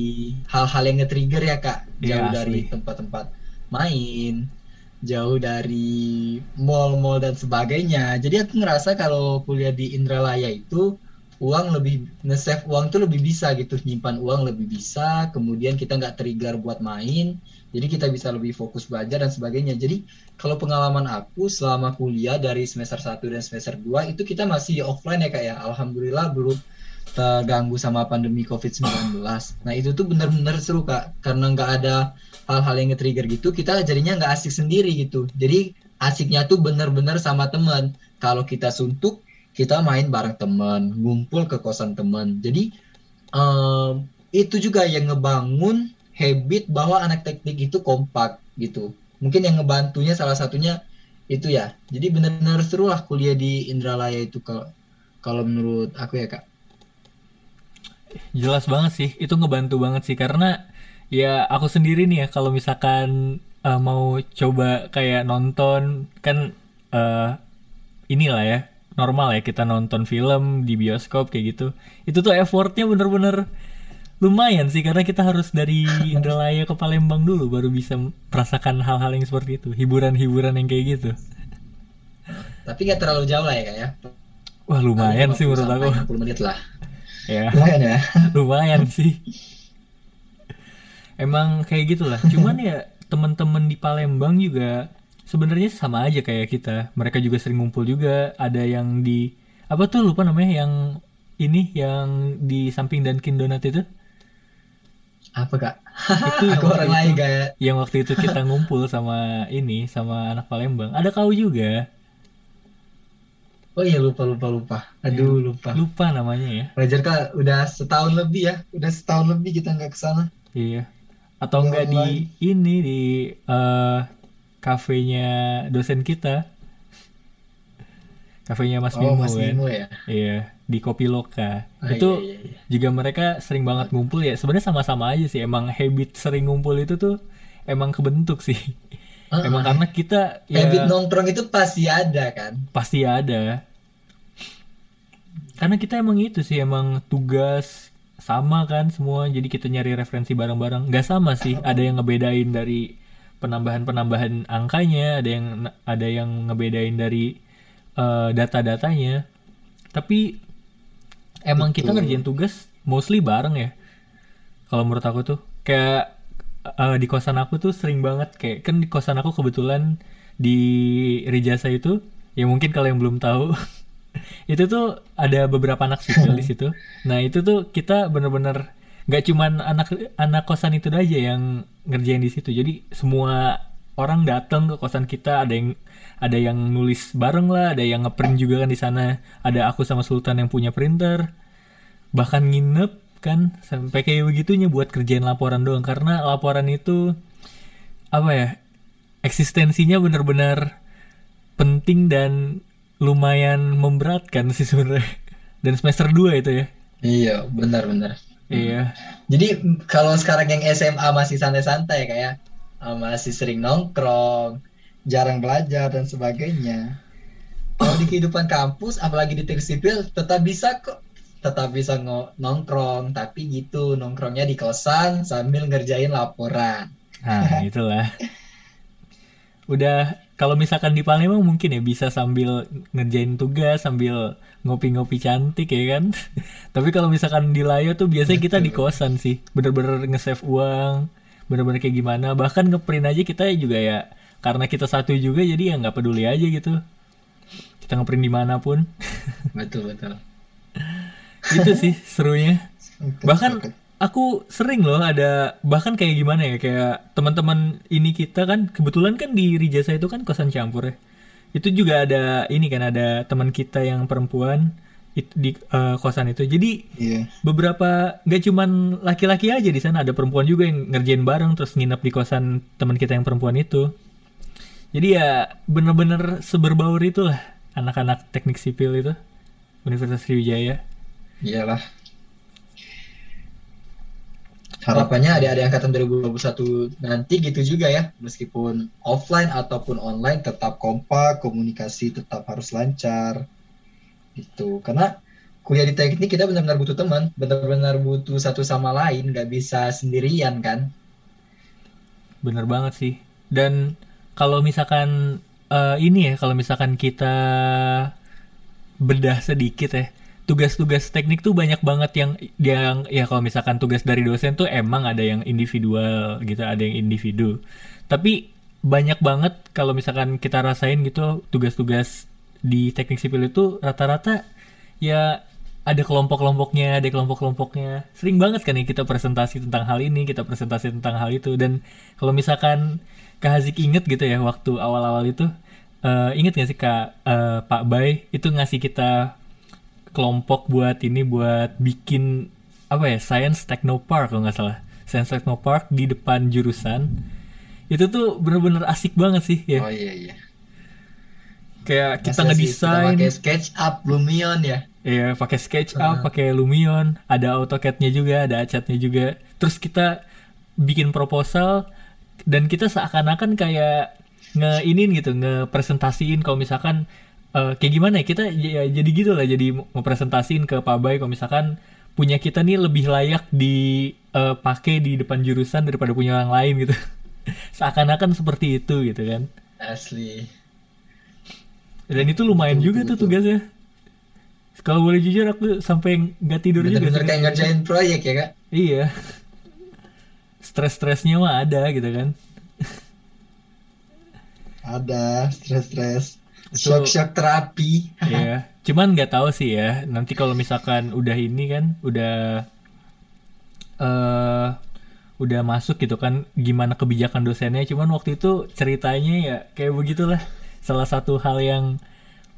hal-hal yang nge-trigger ya kak. Iya, Jauh asli. dari tempat-tempat main, jauh dari mall-mall dan sebagainya. Jadi aku ngerasa kalau kuliah di Indralaya itu uang lebih nge-save uang tuh lebih bisa gitu, nyimpan uang lebih bisa. Kemudian kita nggak trigger buat main. Jadi kita bisa lebih fokus belajar dan sebagainya. Jadi kalau pengalaman aku selama kuliah dari semester 1 dan semester 2 itu kita masih offline ya kak ya. Alhamdulillah belum terganggu sama pandemi COVID-19. Nah itu tuh bener-bener seru kak. Karena nggak ada hal-hal yang nge-trigger gitu, kita jadinya nggak asik sendiri gitu. Jadi asiknya tuh bener-bener sama teman. Kalau kita suntuk, kita main bareng teman, ngumpul ke kosan teman. Jadi em, itu juga yang ngebangun habit bahwa anak teknik itu kompak gitu. Mungkin yang ngebantunya salah satunya itu ya. Jadi benar-benar seru lah kuliah di Indralaya itu kalau kalau menurut aku ya kak. Jelas banget sih, itu ngebantu banget sih karena ya aku sendiri nih ya kalau misalkan eh, mau coba kayak nonton kan eh inilah ya normal ya kita nonton film di bioskop kayak gitu. Itu tuh effortnya bener-bener lumayan sih karena kita harus dari Indralaya ke Palembang dulu baru bisa merasakan hal-hal yang seperti itu, hiburan-hiburan yang kayak gitu. Tapi nggak terlalu jauh lah ya kak ya. Wah lumayan sih 50 menurut aku. sampai 60 menit lah. Ya. Lumayan ya. lumayan sih emang kayak gitulah cuman ya teman-teman di Palembang juga sebenarnya sama aja kayak kita mereka juga sering ngumpul juga ada yang di apa tuh lupa namanya yang ini yang di samping Dunkin Donat itu Apa kak? itu yang orang lain kayak. yang waktu itu kita ngumpul sama ini sama anak Palembang ada kau juga Oh iya lupa lupa lupa. Aduh lupa. lupa namanya ya Wajar kak, udah setahun lebih ya, udah setahun lebih kita nggak ke sana. iya atau enggak di ini di eh kafenya dosen kita kafenya Mas Oh Bimo Mas kan Bimo ya. iya di Kopi Loka. Ah, itu iya, iya, iya. juga mereka sering banget ngumpul ya. Sebenarnya sama-sama aja sih. Emang habit sering ngumpul itu tuh emang kebentuk sih. Ah, emang ah. karena kita ya Habit nongkrong itu pasti ada kan. pasti ada. Karena kita emang itu sih emang tugas sama kan semua. Jadi kita nyari referensi bareng-bareng. Nggak sama sih. Ada yang ngebedain dari penambahan-penambahan angkanya. Ada yang ada yang ngebedain dari eh, data-datanya. Tapi emang kita Betul. ngerjain tugas mostly bareng ya? Kalau menurut aku tuh. Kayak eh, di kosan aku tuh sering banget. Kayak kan di kosan aku kebetulan di Rijasa itu ya mungkin kalau yang belum tahu itu tuh ada beberapa anak sipil di situ. Nah itu tuh kita bener-bener nggak cuman anak anak kosan itu aja yang ngerjain di situ. Jadi semua orang datang ke kosan kita ada yang ada yang nulis bareng lah ada yang ngeprint juga kan di sana. Ada aku sama Sultan yang punya printer. Bahkan nginep kan sampai kayak begitunya buat kerjain laporan doang. Karena laporan itu apa ya eksistensinya benar-benar penting dan lumayan memberatkan sih sebenarnya. Dan semester 2 itu ya. Iya, benar-benar. iya. Jadi kalau sekarang yang SMA masih santai-santai kayak uh, masih sering nongkrong, jarang belajar dan sebagainya. Kalau di kehidupan kampus, apalagi di teknik sipil, tetap bisa kok, tetap bisa nongkrong, tapi gitu nongkrongnya di kosan sambil ngerjain laporan. nah itulah. Udah kalau misalkan di Palembang mungkin ya bisa sambil ngerjain tugas sambil ngopi-ngopi cantik ya kan? Tapi kalau misalkan di Layo tuh biasanya kita di kosan sih. Bener-bener nge-save uang bener-bener kayak gimana. Bahkan ngeprint aja kita juga ya karena kita satu juga jadi ya nggak peduli aja gitu. Kita ngeprint di mana pun Betul betul. itu sih serunya. Bahkan aku sering loh ada bahkan kayak gimana ya kayak teman-teman ini kita kan kebetulan kan di Rijasa itu kan kosan campur ya. Itu juga ada ini kan ada teman kita yang perempuan di eh, kosan itu. Jadi Iya. beberapa gak cuman laki-laki aja di sana ada perempuan juga yang ngerjain bareng terus nginep di kosan teman kita yang perempuan itu jadi ya bener-bener seberbaur itulah anak-anak teknik sipil itu Universitas Sriwijaya Iyalah. Harapannya adik-adik angkatan 2021 nanti gitu juga ya, meskipun offline ataupun online tetap kompak, komunikasi tetap harus lancar. Gitu. Karena kuliah di teknik kita benar-benar butuh teman, benar-benar butuh satu sama lain, nggak bisa sendirian kan. Bener banget sih. Dan kalau misalkan eh, ini ya, kalau misalkan kita bedah sedikit ya, tugas-tugas teknik tuh banyak banget yang yang ya kalau misalkan tugas dari dosen tuh emang ada yang individual gitu, ada yang individu. Tapi banyak banget kalau misalkan kita rasain gitu tugas-tugas di teknik sipil itu rata-rata ya ada kelompok-kelompoknya, ada kelompok-kelompoknya. Sering banget kan ya kita presentasi tentang hal ini, kita presentasi tentang hal itu. Dan kalau misalkan Kak Hazik inget gitu ya waktu awal-awal itu, eh inget gak sih Kak eh, Pak Bay itu ngasih kita kelompok buat ini buat bikin apa ya Science Technopark kalau nggak salah. Science Technopark di depan jurusan. Itu tuh bener-bener asik banget sih ya. Oh iya iya. kayak kita ngedesain. pakai SketchUp, Lumion ya. Iya, pakai SketchUp, pakai Lumion, ada AutoCAD-nya juga, ada Acad-nya juga. Terus kita bikin proposal dan kita seakan-akan kayak ngeinin gitu, ngepresentasiin kalau misalkan eh, kayak gimana ya kita ya, jadi gitu lah, jadi mau presentasiin ke Pak Bay kalau misalkan punya kita nih lebih layak dipakai di depan jurusan daripada punya orang lain gitu. seakan-akan seperti itu gitu kan. Asli. Dan itu lumayan Betul, juga betul, tuh tugasnya. Kalau boleh jujur aku sampai nggak tidur juga. Bener-bener sih. kayak ngerjain proyek ya kak. Iya. Stres-stresnya mah ada gitu kan. Ada stres-stres. Shock-shock terapi. Iya. Cuman nggak tahu sih ya. Nanti kalau misalkan udah ini kan, udah eh udah masuk gitu kan, gimana kebijakan dosennya. Cuman waktu itu ceritanya ya kayak begitulah. Salah satu hal yang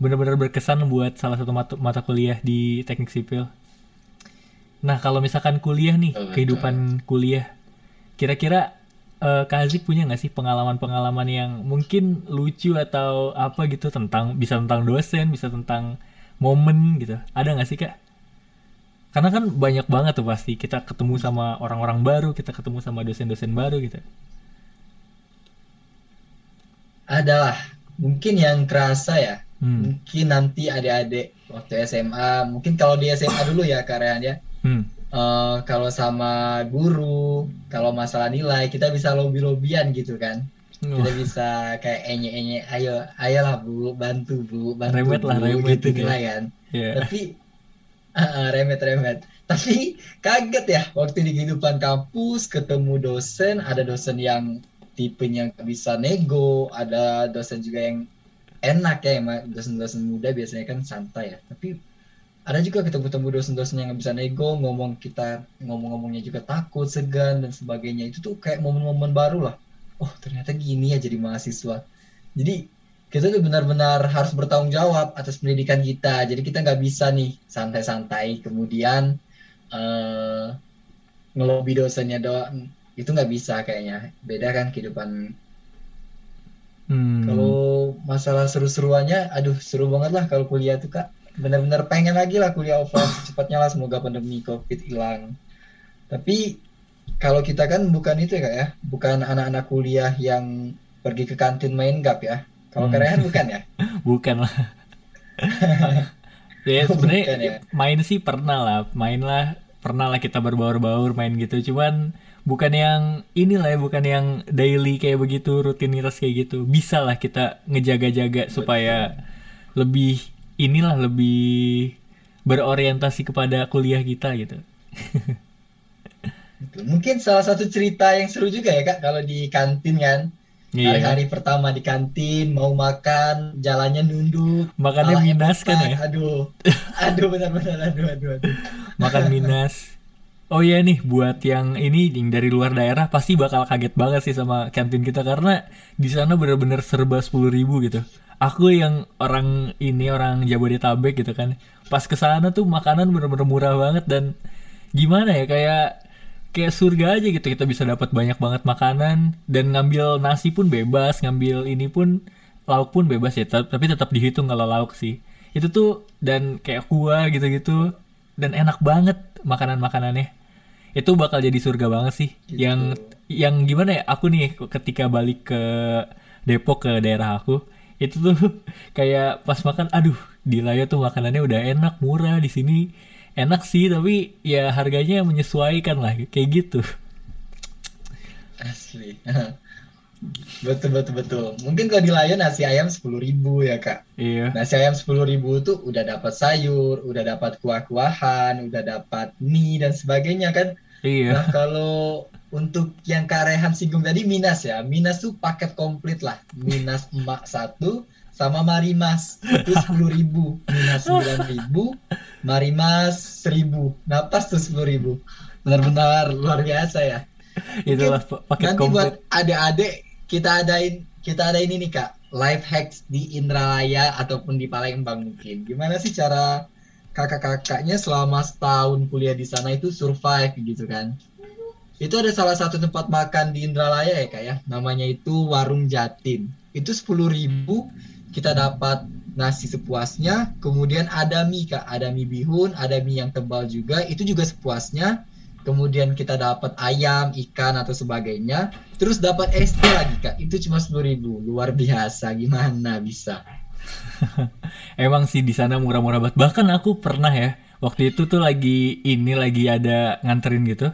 benar-benar berkesan buat salah satu mata, mata kuliah di teknik sipil. Nah kalau misalkan kuliah nih, kehidupan kuliah, kira-kira eh, Kak Hazik punya nggak sih pengalaman-pengalaman yang mungkin lucu atau apa gitu tentang bisa tentang dosen, bisa tentang momen gitu? Ada nggak sih Kak? Karena kan banyak banget tuh pasti kita ketemu sama orang-orang baru, kita ketemu sama dosen-dosen baru gitu. adalah mungkin yang kerasa ya Hmm. mungkin nanti adik-adik waktu SMA mungkin kalau di SMA dulu ya Kak Rehan ya Hmm. Eh, kalau sama guru kalau masalah nilai kita bisa lobby-lobbyan gitu kan. Kita Wah, bisa kayak enye-enye ayo ayolah bu bantu bu bantu Remet lah, bu remet gitu gitu ya. kan. Ya. tapi ah, remet-remet tapi kaget ya waktu di kehidupan kampus ketemu dosen ada dosen yang tipenya bisa nego ada dosen juga yang enak ya emang dosen-dosen muda biasanya kan santai ya. Tapi ada juga ketemu-temu dosen-dosen yang nggak bisa nego ngomong kita ngomong-ngomongnya juga takut segan dan sebagainya. Itu tuh kayak momen-momen baru lah. Oh ternyata gini ya jadi mahasiswa. Jadi kita tuh benar-benar harus bertanggung jawab atas pendidikan kita. Jadi kita nggak bisa nih santai-santai kemudian eh ngelobi dosennya doang. Itu nggak bisa kayaknya. Beda kan kehidupan. Hmm. kalau masalah seru-seruannya aduh seru banget lah kalau kuliah tuh kak benar-benar pengen lagi lah kuliah offline secepatnya lah semoga pandemi covid hilang. Tapi kalau kita kan bukan itu ya kak ya. Bukan anak-anak kuliah yang pergi ke kantin main gap ya. Kalau Hmm. Karehan bukan ya? Bukan lah. Ya sebenarnya ya? main sih pernah lah. Main lah pernah lah kita berbaur-baur main gitu. Cuman bukan yang inilah ya bukan yang daily kayak begitu rutinitas kayak gitu. Bisa lah kita ngejaga-jaga supaya lebih inilah lebih berorientasi kepada kuliah kita gitu. Mungkin salah satu cerita yang seru juga ya kak kalau di kantin kan. Iya. Hari-hari pertama di kantin mau makan jalannya nunduk. Makannya minas kan ya? Aduh. Aduh benar-benar aduh aduh aduh. Makan minas Oh iya nih buat yang ini yang dari luar daerah pasti bakal kaget banget sih sama kantin kita karena di sana bener-bener serba sepuluh ribu gitu. Aku yang orang ini orang Jabodetabek gitu kan, pas ke sana tuh makanan bener-bener murah banget dan gimana ya kayak kayak surga aja gitu kita bisa dapat banyak banget makanan dan ngambil nasi pun bebas, ngambil ini pun lauk pun bebas ya, tapi tetap dihitung kalau lauk sih. Itu tuh dan kayak kuah gitu-gitu dan enak banget makanan-makanannya. Itu bakal jadi surga banget sih. Gitu. Yang yang gimana ya? Aku nih ketika balik ke Depok ke daerah aku, itu tuh kayak pas makan aduh, di Laya tuh makanannya udah enak, murah di sini. Enak sih, tapi ya harganya menyesuaikan lah kayak gitu. Asli. betul betul betul. Mungkin kalau di Lion nasi ayam sepuluh ribu ya kak. Iya. Nasi ayam sepuluh ribu tuh udah dapat sayur, udah dapat kuah-kuahan, udah dapat mie dan sebagainya kan. Iya. Nah kalau untuk yang Kak Rehan singgung tadi Minas ya, Minas tuh paket komplit lah. Minas emak satu sama Marimas itu sepuluh ribu, Minas sembilan ribu, Marimas seribu, napas tuh sepuluh ribu. Benar-benar luar biasa ya. Itulah pa- paket Nanti buat komplit. adik-adik kita adain kita ada ini nih kak, life hacks di Indralaya ataupun di Palembang mungkin. Gimana sih cara kakak-kakaknya selama setahun kuliah di sana itu survive gitu kan? Itu ada salah satu tempat makan di Indralaya ya kak ya, namanya itu Warung Jatin. Itu sepuluh ribu kita dapat nasi sepuasnya, kemudian ada mie kak, ada mie bihun, ada mie yang tebal juga, itu juga sepuasnya. Kemudian kita dapat ayam, ikan atau sebagainya, terus dapat SD lagi kak, itu cuma sepuluh ribu, luar biasa, gimana bisa? Emang sih di sana murah-murah banget. Bahkan aku pernah ya, waktu itu tuh lagi ini lagi ada nganterin gitu.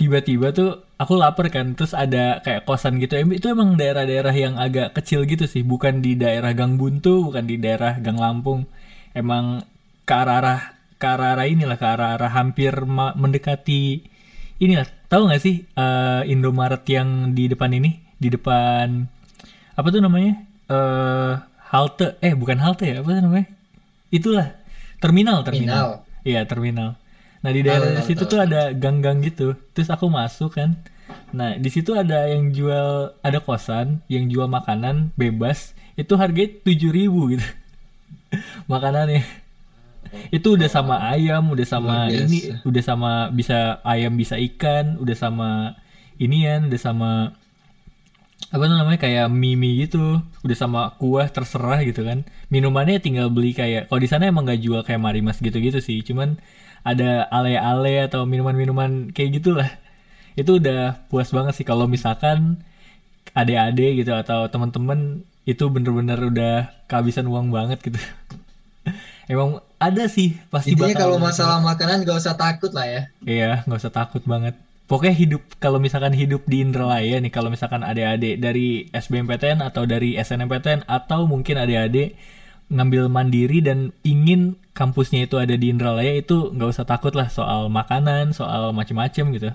Tiba-tiba tuh aku lapar kan, terus ada kayak kosan gitu. Itu emang daerah-daerah yang agak kecil gitu sih, bukan di daerah Gang Buntu, bukan di daerah Gang Lampung. Emang ke arah-arah ke arah-arah inilah ke arah-arah hampir mendekati inilah. Tahu nggak sih eh, Indomaret yang di depan ini, di depan apa tuh namanya? Eh halte eh bukan halte ya, apa tuh namanya? Itulah terminal terminal. Iya, terminal. Nah, di daerah tahu, situ tuh ada gang-gang gitu. Terus aku masuk kan. Nah, di situ ada yang jual ada kosan yang jual makanan bebas. Itu harganya 7000 gitu. Makanannya. Itu udah sama ayam, udah sama Luar biasa. ini, udah sama bisa ayam bisa ikan, udah sama inian, udah sama apa tuh namanya kayak mie gitu udah sama kuah terserah gitu kan minumannya tinggal beli kayak kalau di sana emang nggak jual kayak marimas gitu gitu sih cuman ada ale-ale atau minuman-minuman kayak gitulah. Itu udah puas banget sih kalau misalkan adik-adik gitu atau teman-teman itu bener-bener udah kehabisan uang banget gitu. Emang ada sih pasti Intinya bakal kalau masalah makanan gak usah takut lah ya. iya nggak usah takut banget. Pokoknya hidup kalau misalkan hidup di Indralaya nih kalau misalkan adik-adik dari SBMPTN atau dari SNMPTN atau mungkin adik-adik ngambil mandiri dan ingin kampusnya itu ada di Indralaya itu nggak usah takut lah soal makanan soal macem-macem gitu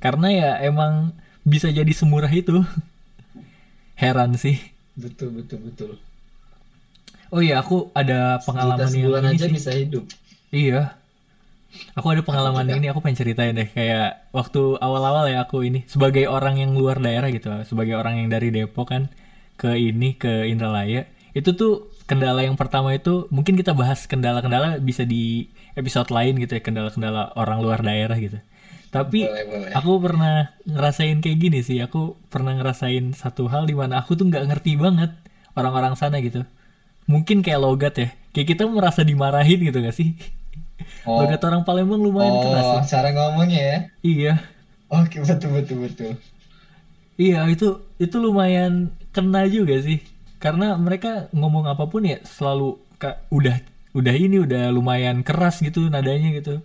karena ya emang bisa jadi semurah itu heran sih Betul betul betul. oh iya aku ada pengalaman yang ini aja sih bisa hidup. Iya. Aku ada pengalaman juga? ini, aku pengen ceritain deh. Kayak waktu awal-awal ya aku ini sebagai orang yang luar daerah gitu, sebagai orang yang dari Depok kan ke ini ke Indralaya. Itu tuh kendala yang pertama itu mungkin kita bahas kendala-kendala bisa di episode lain gitu ya, kendala-kendala orang luar daerah gitu. Tapi Boleh boleh. aku pernah ngerasain kayak gini sih. Aku pernah ngerasain satu hal di mana aku tuh nggak ngerti banget orang-orang sana gitu. Mungkin kayak logat ya. Kayak kita merasa dimarahin gitu gak sih? Oh, Logat orang Palembang lumayan keras ya. oh cara ngomongnya ya. Iya. Oke betul betul betul. Iya, itu itu lumayan kena juga sih. Karena mereka ngomong apa pun ya selalu ka- udah udah ini udah lumayan keras gitu nadanya gitu.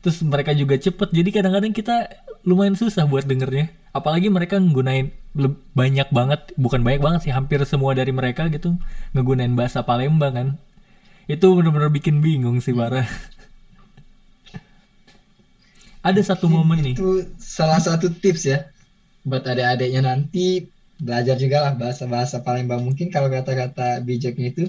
Terus mereka juga cepet. Jadi kadang-kadang kita lumayan susah buat dengernya. Apalagi mereka nggunain banyak banget, bukan banyak banget sih, hampir semua dari mereka gitu ngegunain bahasa Palembang kan. Itu bener-bener bikin bingung sih parah. Ada satu momen nih. Itu salah satu tips ya buat adik-adiknya nanti belajar juga lah bahasa-bahasa Palembang. Mungkin kalau kata-kata bijaknya itu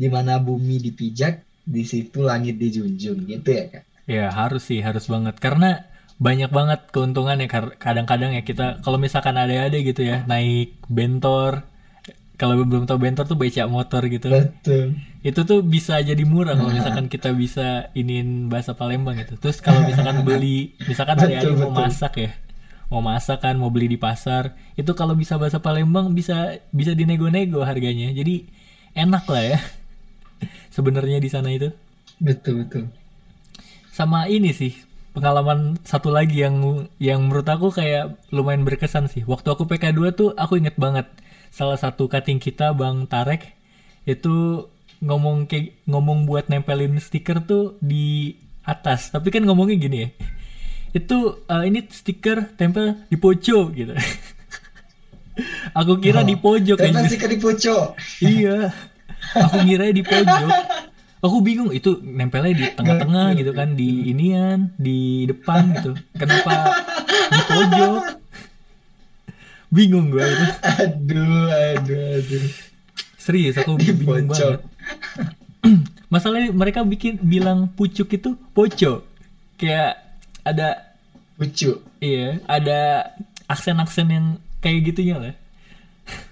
di mana bumi dipijak, di situ langit dijunjung gitu ya kak. Ya harus sih harus banget karena banyak banget keuntungannya Kar- kadang-kadang ya kita kalau misalkan ada-ada gitu ya naik bentor kalau belum tahu bentor tuh becak motor gitu Betul. itu tuh bisa jadi murah kalau misalkan kita bisa inin bahasa Palembang gitu terus kalau misalkan beli misalkan Betul, adik-adik mau masak ya mau masak kan mau beli di pasar itu kalau bisa bahasa Palembang bisa bisa dinego-nego harganya. Jadi enak lah ya. Sebenarnya di sana itu. Betul betul. sama ini sih pengalaman satu lagi yang yang menurut aku kayak lumayan berkesan sih. Waktu aku PK2 tuh aku inget banget salah satu cutting kita Bang Tarek itu ngomong kayak ngomong buat nempelin stiker tuh di atas. Tapi kan ngomongnya gini ya itu eh, ini stiker tempel di pojok gitu aku kira di pojok anjir. sih di pojok. Iya. Aku ngira di pojok. Aku bingung itu nempelnya di tengah-tengah gitu kan di inian, di depan gitu. Kenapa di pojok? Bingung gue itu. Aduh aduh aduh. Serius aku Di bingung pojok. banget. Masalahnya mereka bikin bilang pucuk itu pojok. Kayak ada Lucu. iya, ada aksen-aksen yang kayak gitunya lah.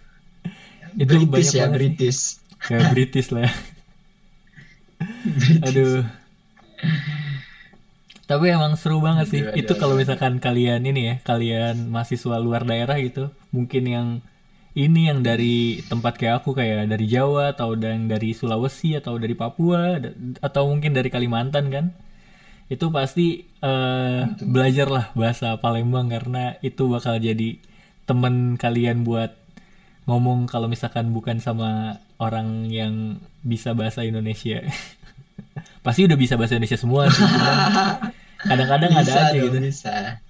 itu British ya banget sih. British. Kayak British lah ya. British. Aduh. Tapi emang seru banget sih. Aduh, aduh, itu kalau aduh. misalkan kalian ini ya, kalian mahasiswa luar daerah gitu, mungkin yang ini yang dari tempat kayak aku kayak dari Jawa atau dan dari Sulawesi atau dari Papua atau mungkin dari Kalimantan kan. Itu pasti eh, belajarlah bahasa Palembang karena itu bakal jadi temen kalian buat ngomong kalau misalkan bukan sama orang yang bisa bahasa Indonesia. Pasti udah bisa bahasa Indonesia semua sih, kadang-kadang ada aja dong, gitu. Bisa.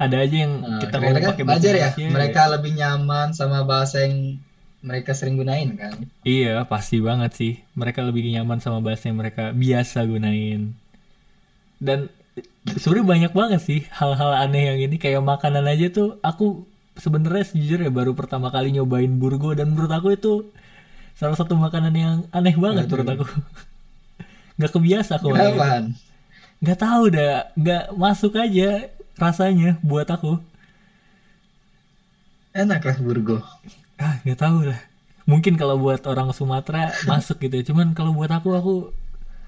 Ada aja yang Nah, kita ngomong kan pakai bahasa ya, mereka lebih nyaman sama bahasa yang mereka sering gunain kan. Iya, pasti banget sih. Mereka lebih nyaman sama bahasa yang mereka biasa gunain. Dan sebenarnya banyak banget sih hal-hal aneh yang ini kayak makanan aja tuh aku sebenarnya sejujurnya baru pertama kali nyobain burgo dan menurut aku itu salah satu makanan yang aneh banget menurut aku. Nggak kebiasa aku. Kenapaan? Nggak tahu dah, nggak masuk aja rasanya buat aku. Enak lah burgo. ah nggak tahu lah mungkin kalau buat orang Sumatera masuk gitu ya cuman kalau buat aku aku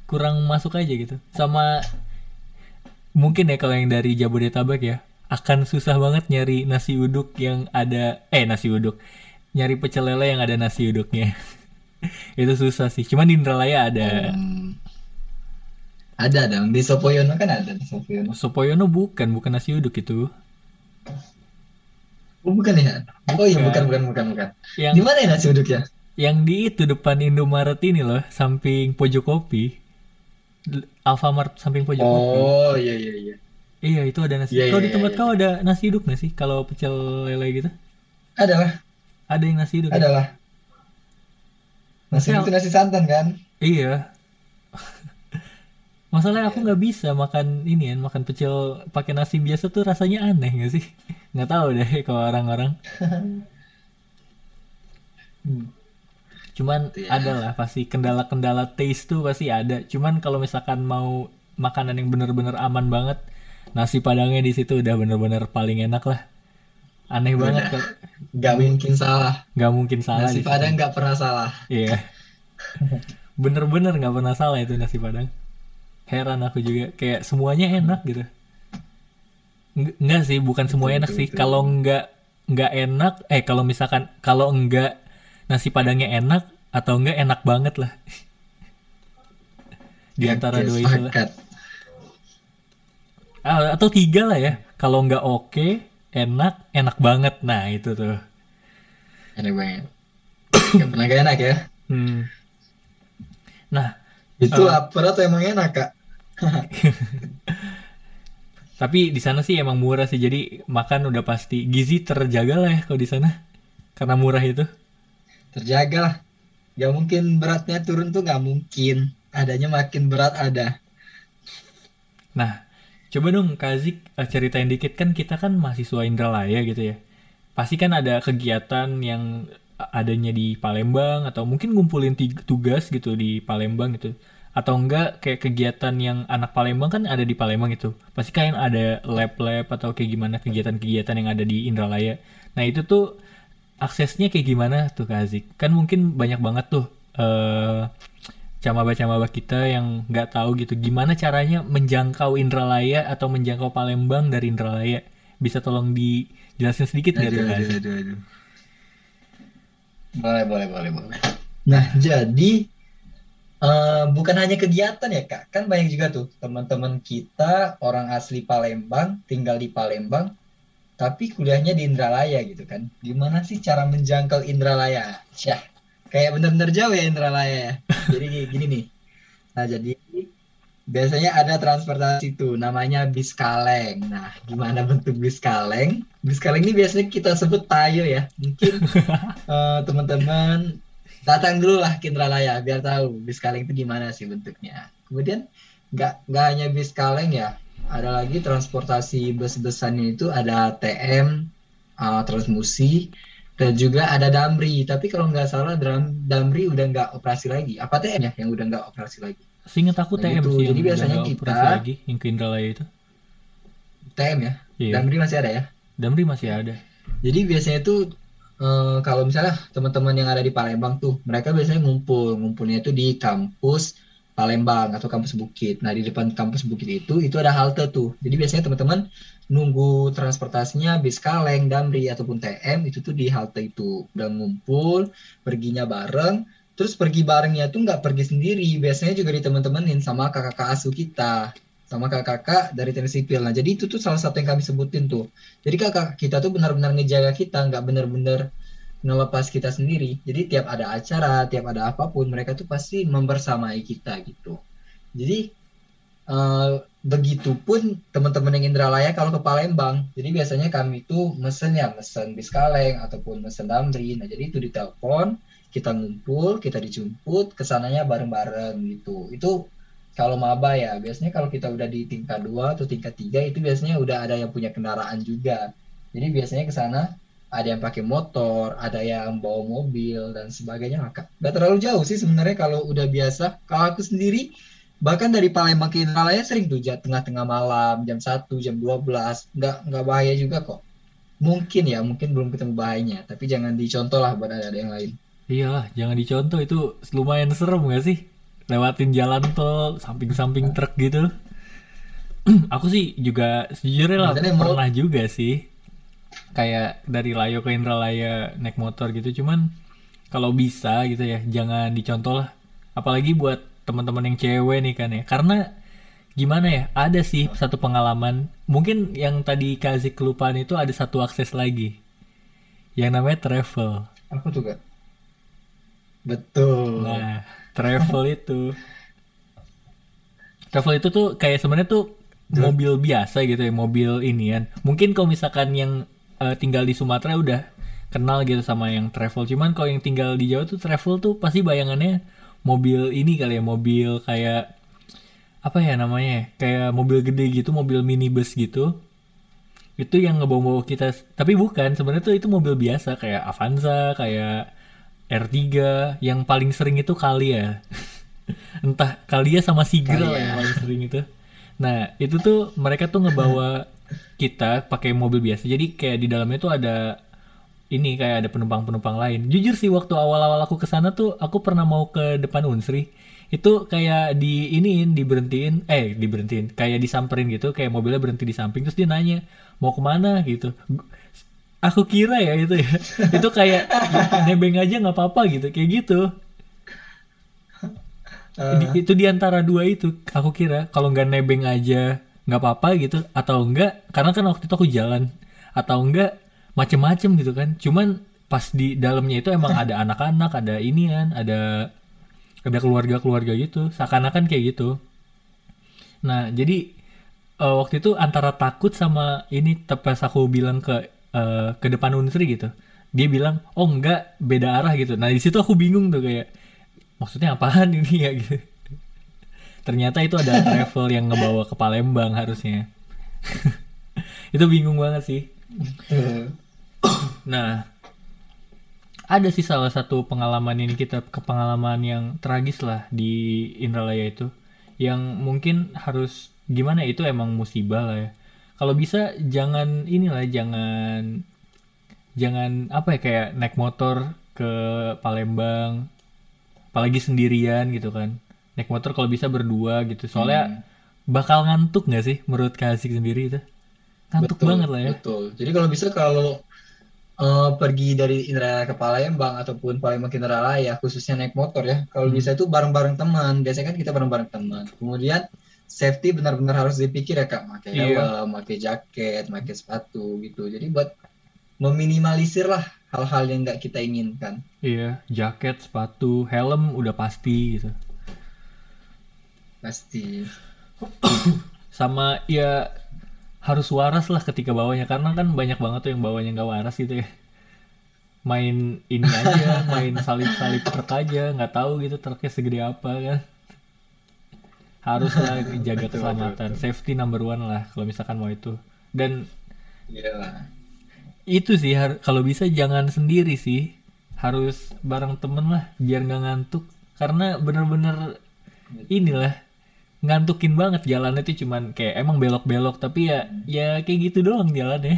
kurang masuk aja gitu sama mungkin ya kalau yang dari Jabodetabek ya akan susah banget nyari nasi uduk yang ada eh nasi uduk nyari pecel lele yang ada nasi uduknya itu susah sih cuman di Indralaya ada Hmm. Ada dong di Sopoyono kan ada di Sopoyono. Sopoyono bukan bukan nasi uduk itu Oh, bukan ya? Oh iya, bukan, Bukan. bukan, bukan, bukan. Yang Di mana ya nasi uduknya? yang di itu depan Indomaret ini loh, samping pojok kopi. Alfamart samping pojok kopi. Oh iya, iya, iya. Iya, itu ada nasi. Iya, Kalau iya, di tempat iya, kau ada nasi uduk nggak sih? Kalau pecel lele gitu? Adalah, Ada yang nasi uduk. ya? adalah. Nasi Maksudnya- itu nasi santan kan? Iya. Masalahnya aku nggak bisa makan ini kan, makan pecel pakai nasi biasa tuh rasanya aneh nggak sih? Nggak tahu deh kalau orang-orang. Hmm. Cuman ya. ada lah pasti kendala-kendala taste tuh pasti ada. Cuman kalau misalkan mau makanan yang bener-bener aman banget, nasi padangnya di situ udah bener-bener paling enak lah. Aneh banget Udah. kalau Gak mungkin salah. nggak mungkin salah Nasi padang nggak pernah salah. Iya. Bener-bener nggak pernah salah itu nasi padang. Heran aku juga kayak semuanya enak gitu. Enggak sih, bukan semuanya enak sih. Kalau enggak nggak enak, eh kalau misalkan kalau enggak nasi padangnya enak atau enggak enak banget lah. Di antara Oke, dua itu lah. Ah, atau tiga lah ya. Kalau enggak oke, enak, enak banget. Nah itu tuh. Enak banget. Pernah gak enak ya? Hmm. Nah, Itu Eh. lapar atau emang enak kak? Tapi di sana sih emang murah sih, jadi makan udah pasti gizi terjaga lah ya kalau di sana, karena murah itu. Terjaga lah. Gak mungkin beratnya turun tuh gak mungkin. Adanya makin berat ada. Nah, coba dong Kazik eh, ceritain dikit kan kita kan mahasiswa Indralaya gitu ya. Pasti kan ada kegiatan yang adanya di Palembang atau mungkin ngumpulin tugas gitu di Palembang gitu. Atau enggak kayak kegiatan yang anak Palembang kan ada di Palembang itu. Pasti kan ada lab-lab atau kayak gimana kegiatan-kegiatan yang ada di Indralaya. Nah, itu tuh aksesnya kayak gimana tuh Kazik? Kan mungkin banyak banget tuh eh camaba-camaba kita yang nggak tahu gitu gimana caranya menjangkau Indralaya atau menjangkau Palembang dari Indralaya bisa tolong dijelasin sedikit nggak tuh Kazik? aduh, aduh. Boleh, boleh, boleh, boleh. Nah, jadi eh, bukan hanya kegiatan ya kak, kan banyak juga tuh teman-teman kita orang asli Palembang tinggal di Palembang, tapi kuliahnya di Indralaya gitu kan. Gimana sih cara menjangkau Indralaya? Syah, kayak bener-bener jauh ya Indralaya ya. Jadi gini nih. Nah, jadi biasanya ada transportasi tuh namanya bis kaleng. Nah, gimana bentuk bis kaleng? Bis kaleng ini biasanya kita sebut tayo ya. Mungkin eh, teman-teman datang dulu lah ke Indralaya biar tahu bis kaleng itu gimana sih bentuknya. Kemudian nggak nggak hanya bis kaleng ya, ada lagi transportasi bus-busannya itu ada TM, eh, Transmusi, dan juga ada Damri. Tapi kalau nggak salah Dram- Damri udah nggak operasi lagi. Apa TM ya yang udah nggak operasi lagi? Seingat aku Nah, TM gitu. sih Jadi biasanya kita- lagi yang ke Indralaya itu. TM ya. Iya. Damri masih ada ya. Damri masih ada. Jadi biasanya itu eh, kalau misalnya teman-teman yang ada di Palembang tuh, mereka biasanya ngumpul, ngumpulnya itu di kampus Palembang atau kampus Bukit. Nah di depan kampus Bukit itu itu ada halte tuh. Jadi biasanya teman-teman nunggu transportasinya bis kaleng, damri ataupun TM itu tuh di halte itu. Udah ngumpul, perginya bareng. Terus pergi barengnya tuh nggak pergi sendiri, biasanya juga diteman-temanin sama kakak-kakak asuh kita, sama kakak-kakak dari teknik sipil. Nah jadi itu tuh salah satu yang kami sebutin tuh. Jadi kakak kita tuh benar-benar ngejaga kita, nggak benar-benar ngelepas kita sendiri. Jadi tiap ada acara, tiap ada apa pun, mereka tuh pasti membersamai kita gitu. Jadi eh, begitupun teman-teman yang Indralaya kalau ke Palembang. Jadi biasanya kami tuh mesen ya, mesen bis kaleng ataupun mesen damri. Nah jadi itu ditelepon, kita ngumpul, kita dijemput, ke sananya bareng-bareng gitu. Itu kalau maba ya, biasanya kalau kita udah di tingkat 2 atau tingkat 3 itu biasanya udah ada yang punya kendaraan juga. Jadi biasanya ke sana ada yang pakai motor, ada yang bawa mobil dan sebagainya. Maka nggak terlalu jauh sih sebenarnya kalau udah biasa. Kalau aku sendiri bahkan dari Palembang ke Indralaya sering tuh tengah-tengah malam, jam 1, jam 12. Nggak nggak bahaya juga kok. Mungkin ya, mungkin belum ketemu bahayanya, tapi jangan dicontoh lah buat ada yang lain. Iyalah, jangan dicontoh itu lumayan serem gak sih? Lewatin jalan tol, samping-samping truk gitu. Aku sih juga sejujurnya lah mau- pernah juga sih. Kayak dari Layo ke Indralaya naik motor gitu, cuman kalau bisa gitu ya, jangan dicontoh lah. Apalagi buat teman-teman yang cewek nih kan ya. Karena gimana ya, ada sih satu pengalaman. Mungkin yang tadi kasih kelupaan itu ada satu akses lagi. yang namanya travel. Tuh kak? Betul. Nah, travel itu travel itu tuh kayak sebenarnya tuh mobil biasa gitu ya, mobil ini kan. Mungkin kalau misalkan yang eh, tinggal di Sumatera udah kenal gitu sama yang travel. Cuman kalau yang tinggal di Jawa tuh travel tuh pasti bayangannya mobil ini kali ya, mobil kayak apa ya namanya? ya, Kayak mobil gede gitu, mobil minibus gitu. Itu yang ngebawa-bawa kita, tapi bukan, sebenarnya tuh itu mobil biasa kayak Avanza, kayak R3, yang paling sering itu kali ya. Entah Kalia sama Sigra yang paling sering itu. Nah, itu tuh mereka tuh ngebawa kita pakai mobil biasa. Jadi kayak di dalamnya tuh ada ini kayak ada penumpang-penumpang lain. Jujur sih waktu awal-awal aku ke sana tuh aku pernah mau ke depan Unsri. Itu kayak di iniin, diberhentiin, eh diberhentiin, kayak disamperin gitu, kayak mobilnya berhenti di samping terus dia nanya, "Mau ke mana?" gitu. Aku kira ya itu ya. itu kayak nebeng aja nggak apa-apa gitu, kayak gitu. Eh, Di- itu di antara dua itu aku kira kalau nggak nebeng aja nggak apa-apa gitu. Atau enggak karena kan waktu itu aku jalan. Atau enggak macem-macem gitu kan. Cuman pas di dalamnya itu emang ada anak-anak ada inian ada ada keluarga-keluarga gitu. Seakan-akan kayak gitu. Nah jadi eh, waktu itu antara takut sama ini te- pas aku bilang ke eh, ke depan Unsri gitu. Dia bilang oh enggak beda arah gitu. Nah di situ aku bingung tuh kayak maksudnya apaan ini ya? Gitu ternyata itu ada travel yang ngebawa ke Palembang harusnya. Itu bingung banget sih. Nah ada sih salah satu pengalaman ini kita ke pengalaman yang tragis lah di Indralaya itu yang mungkin harus gimana ya, itu emang musibah lah ya. Kalau bisa jangan inilah jangan jangan apa ya kayak naik motor ke Palembang apalagi sendirian gitu kan naik motor kalau bisa berdua gitu soalnya bakal ngantuk nggak sih menurut Kasih sendiri itu ngantuk betul, banget lah ya Betul. Jadi kalau bisa kalau eh, pergi dari Indralaya ke Palembang ataupun Palembang ke Indralaya khususnya naik motor ya. Kalau Hmm. bisa itu bareng-bareng teman. Biasanya kan kita bareng-bareng teman. Kemudian safety benar-benar harus dipikir ya Kak, pakai Iya. helm, pakai jaket, pakai sepatu gitu. Jadi buat meminimalisir lah hal-hal yang nggak kita inginkan. Iya, jaket, sepatu, helm udah pasti gitu. Pasti. Sama ya harus waras lah ketika bawanya karena kan banyak banget tuh yang bawanya nggak waras gitu ya. Main ini aja, main salip-salip truk aja, nggak tahu gitu truknya segede apa kan. Harus lah jaga Betul, keselamatan, betul, safety number one lah kalau misalkan mau itu. Dan Iya. itu sih kalau bisa jangan sendiri sih harus bareng temen lah biar nggak ngantuk karena bener-bener inilah ngantukin banget jalannya tuh cuman kayak emang belok-belok tapi ya ya kayak gitu doang jalannya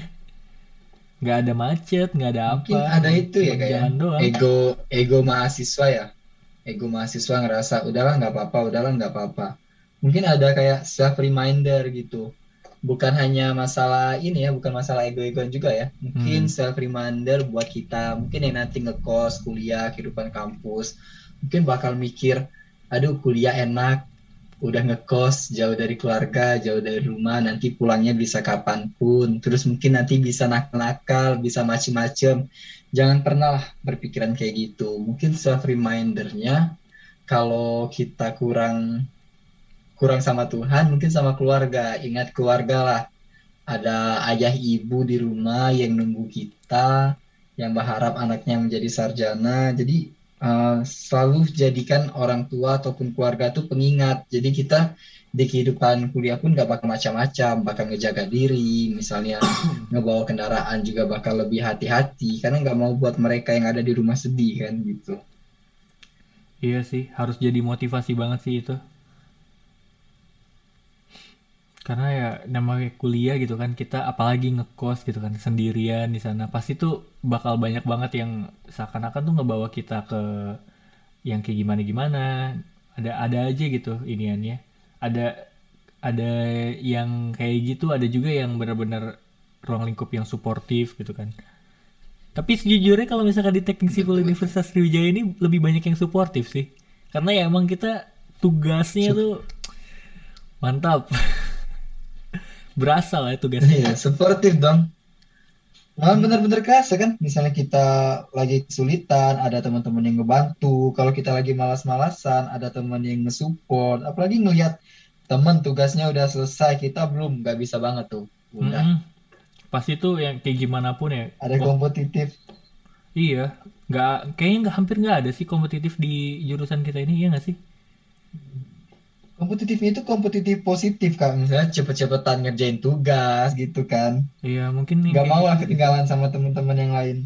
nggak ada macet nggak ada apa Mungkin ada itu ya kayak jalan doang ego ego mahasiswa ya. Ego mahasiswa ngerasa udahlah nggak apa-apa, udahlah nggak apa-apa. Mungkin ada kayak self reminder gitu. Bukan hanya masalah ini ya, bukan masalah ego-egoan juga ya. Mungkin Hmm. self reminder buat kita, mungkin yang nanti ngekos, kuliah, kehidupan kampus, mungkin bakal mikir, aduh kuliah enak, udah ngekos jauh dari keluarga, jauh dari rumah, nanti pulangnya bisa kapan pun. Terus mungkin nanti bisa nakal-nakal, bisa macem-macem. Jangan pernah berpikiran kayak gitu. Mungkin self remindernya kalau kita kurang kurang sama Tuhan, mungkin sama keluarga. Ingat keluarga lah. Ada ayah ibu di rumah yang nunggu kita, yang berharap anaknya menjadi sarjana. Jadi eh, selalu jadikan orang tua ataupun keluarga tuh pengingat. Jadi kita di kehidupan kuliah pun gak bakal macam-macam, bakal ngejaga diri, misalnya ngebawa kendaraan juga bakal lebih hati-hati, karena nggak mau buat mereka yang ada di rumah sedih kan gitu. iya sih harus jadi motivasi banget sih itu karena ya namanya kuliah gitu kan kita apalagi ngekos gitu kan sendirian di sana pasti tuh bakal banyak banget yang seakan-akan tuh ngebawa kita ke yang kayak gimana gimana ada ada aja gitu iniannya. Ada ada yang kayak gitu ada juga yang benar-benar ruang lingkup yang suportif gitu kan. Tapi sejujurnya kalau misalkan di teknik sipil Universitas Sriwijaya ini lebih banyak yang suportif sih. Karena ya emang kita tugasnya tuh mantap. Berasa lah tugasnya. Iya, suportif dong. Nah, bener-bener kerasa kan, misalnya kita lagi kesulitan, ada teman-teman yang ngebantu. Kalau kita lagi malas-malasan, ada teman yang nge-support. Apalagi ngelihat teman tugasnya udah selesai, kita belum, nggak bisa banget tuh. Udah, Mm-mm. pasti tuh yang kayak gimana pun ya ada kompetitif. iya nggak kayaknya nggak hampir nggak ada sih kompetitif di jurusan kita ini iya nggak sih Kompetitifnya itu kompetitif positif kan, misalnya cepet-cepetan ngerjain tugas gitu kan. iya mungkin yang Nggak mau lah gitu. ketinggalan sama teman-teman yang lain.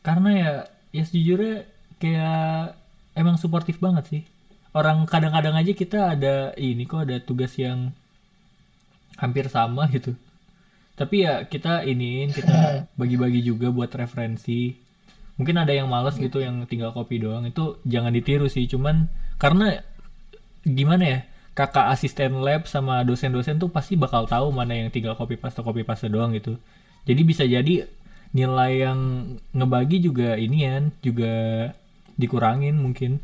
karena ya ya sejujurnya kayak emang suportif banget sih. Orang kadang-kadang aja kita ada ini kok ada tugas yang hampir sama gitu. Tapi ya kita iniin kita bagi-bagi juga buat referensi. Mungkin ada yang males gitu yang tinggal copy doang. Itu jangan ditiru sih cuman karena gimana ya kakak asisten lab sama dosen-dosen tuh pasti bakal tahu mana yang tinggal copy paste copy paste doang gitu. Jadi bisa jadi nilai yang ngebagi juga inian juga dikurangin mungkin.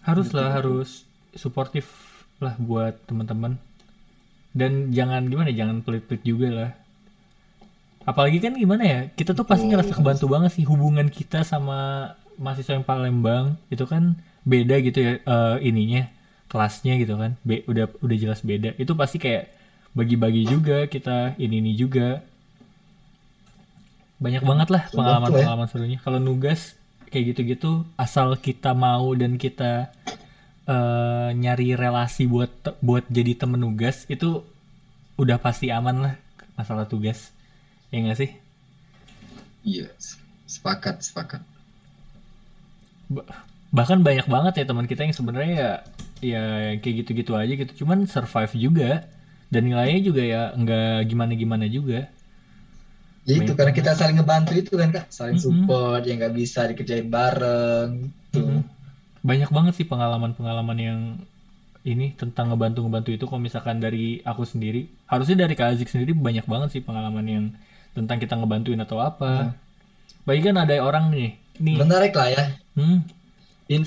Harus lah harus suportif lah buat teman-teman. Dan jangan gimana ya, jangan pelit-pelit juga lah. Apalagi kan gimana ya kita tuh pasti Betul, ngerasa kebantu banget sih hubungan kita sama mahasiswa yang Palembang. Itu kan beda gitu ya eh, ininya kelasnya gitu kan. Be- udah udah jelas beda. Itu pasti kayak bagi-bagi juga kita ini ini juga. Banyak banget lah ya. pengalaman-pengalaman serunya. Kalau nugas kayak gitu-gitu asal kita mau dan kita eh, nyari relasi buat buat jadi temen nugas itu udah pasti aman lah masalah tugas. Ya nggak sih? Iya, sepakat, sepakat. Ba- bahkan banyak banget ya teman kita yang sebenarnya ya ya kayak gitu-gitu aja gitu. Cuman survive juga. Dan nilainya juga ya nggak gimana-gimana juga. Ya itu karena kita saling ngebantu itu kan kak, saling support yang nggak bisa dikerjain bareng. Tuh. Mm-mm. banyak banget sih pengalaman-pengalaman yang ini tentang ngebantu-ngebantu itu. Kalau misalkan dari aku sendiri harusnya dari Kak Azik sendiri banyak banget sih pengalaman yang tentang kita ngebantuin atau apa. Baik kan ada orang nih nih. Menarik lah ya. hmm, In-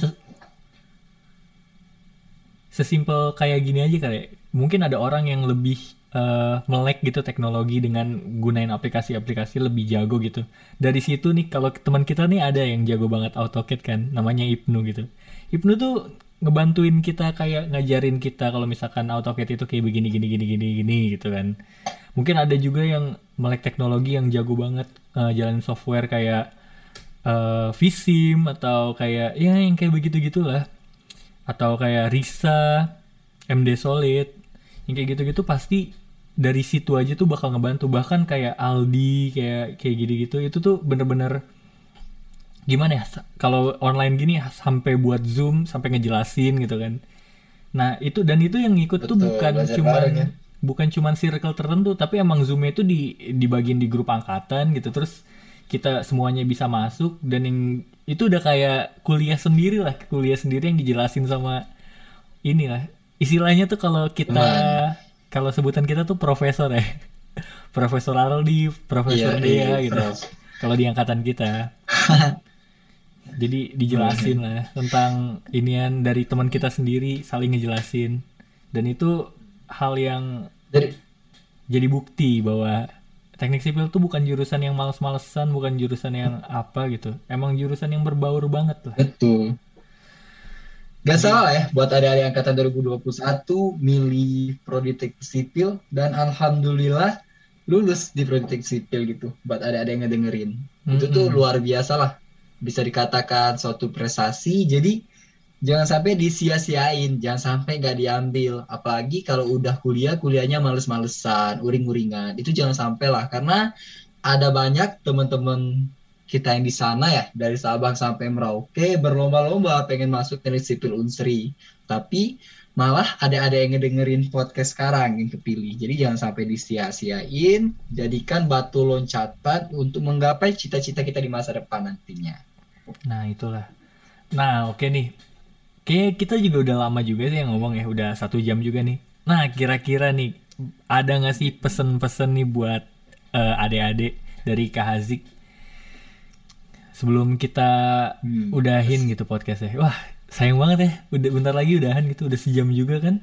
sesimpel kayak gini aja kali ya. Mungkin ada orang yang lebih eh, melek gitu teknologi dengan gunain aplikasi-aplikasi lebih jago gitu. Dari situ nih kalau teman kita nih ada yang jago banget AutoCAD kan, namanya Ibnu gitu. Ibnu tuh ngebantuin kita kayak ngajarin kita kalau misalkan AutoCAD itu kayak begini gini gini gini gini gitu kan. Mungkin ada juga yang melek teknologi yang jago banget eh, jalanin software kayak eh, vSIM atau kayak ya yang kayak begitu gitulah atau kayak Risa, MD Solid, yang kayak gitu-gitu pasti dari situ aja tuh bakal ngebantu. Bahkan kayak Aldi kayak kayak gitu-gitu itu tuh bener-bener gimana ya kalau online gini sampai buat zoom sampai ngejelasin gitu kan. Nah itu dan itu yang ngikut tuh Betul, bukan belajar cuman ya. bukan cuman circle tertentu tapi emang zoomnya itu di dibagiin di grup angkatan gitu. Terus kita semuanya bisa masuk dan yang itu udah kayak kuliah sendiri lah kuliah sendiri yang dijelasin sama inilah. Istilahnya tuh kalau kita kalau sebutan kita tuh profesor ya. Profesor Aldi profesor Iya, Dea iya, gitu. Prof. kalau di angkatan kita. Jadi dijelasin lah tentang inian dari teman kita sendiri saling ngejelasin. Dan itu hal yang Jadi jadi bukti bahwa teknik sipil tuh bukan jurusan yang males-malesan bukan jurusan yang apa gitu emang jurusan yang berbaur banget lah betul. Gak salah ya buat adik-adik angkatan 2021 milih prodi teknik sipil dan alhamdulillah lulus di prodi teknik sipil gitu. Buat adik-adik yang ngedengerin. Itu tuh luar biasa lah. Bisa dikatakan suatu prestasi. Jadi jangan sampai disia-siain, jangan sampai nggak diambil. Apalagi kalau udah kuliah, kuliahnya males-malesan, uring-uringan. Itu jangan sampai lah karena ada banyak teman-teman kita yang di sana ya dari Sabang sampai Merauke berlomba-lomba pengen masuk teknik sipil Unsri. Tapi malah ada ada yang ngedengerin podcast sekarang yang kepilih. Jadi jangan sampai disia-siain jadikan batu loncatan untuk menggapai cita-cita kita di masa depan nantinya. Nah itulah. Nah oke nih kayak kita juga udah lama juga sih yang ngomong ya udah satu jam juga nih nah kira-kira nih ada nggak sih pesen-pesen nih buat eh, adik-adik dari Kak Hazik sebelum kita Hmm. udahin gitu podcastnya wah sayang banget ya udah bentar lagi udahan gitu udah sejam juga kan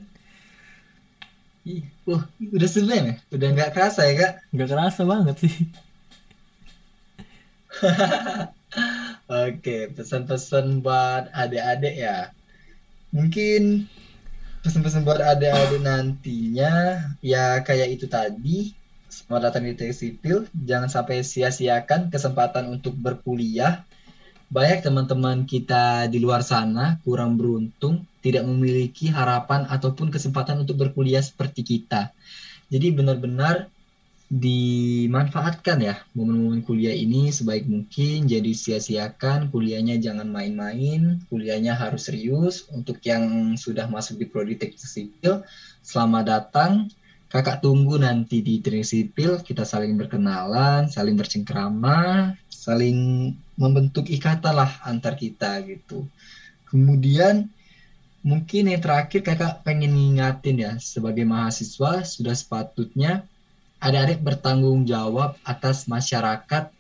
Ih, uh, udah sembilan ya? Udah nggak kerasa ya kak? Nggak kerasa banget sih. Oke, pesan-pesan buat adik-adik ya. Mungkin pesan-pesan buat adik-adik nantinya ya kayak itu tadi. Selamat datang di teknik sipil. Jangan sampai sia-siakan kesempatan untuk berkuliah. Banyak teman-teman kita di luar sana kurang beruntung, tidak memiliki harapan ataupun kesempatan untuk berkuliah seperti kita. Jadi benar-benar dimanfaatkan ya momen-momen kuliah ini sebaik mungkin jadi sia-siakan kuliahnya jangan main-main kuliahnya harus serius. Untuk yang sudah masuk di prodi teknik sipil selamat datang. Kakak tunggu nanti di teknik sipil kita saling berkenalan saling bercengkrama saling membentuk ikatan lah antar kita gitu. Kemudian mungkin yang terakhir kakak pengen ngingatin ya sebagai mahasiswa sudah sepatutnya adik-adik bertanggung jawab atas masyarakat,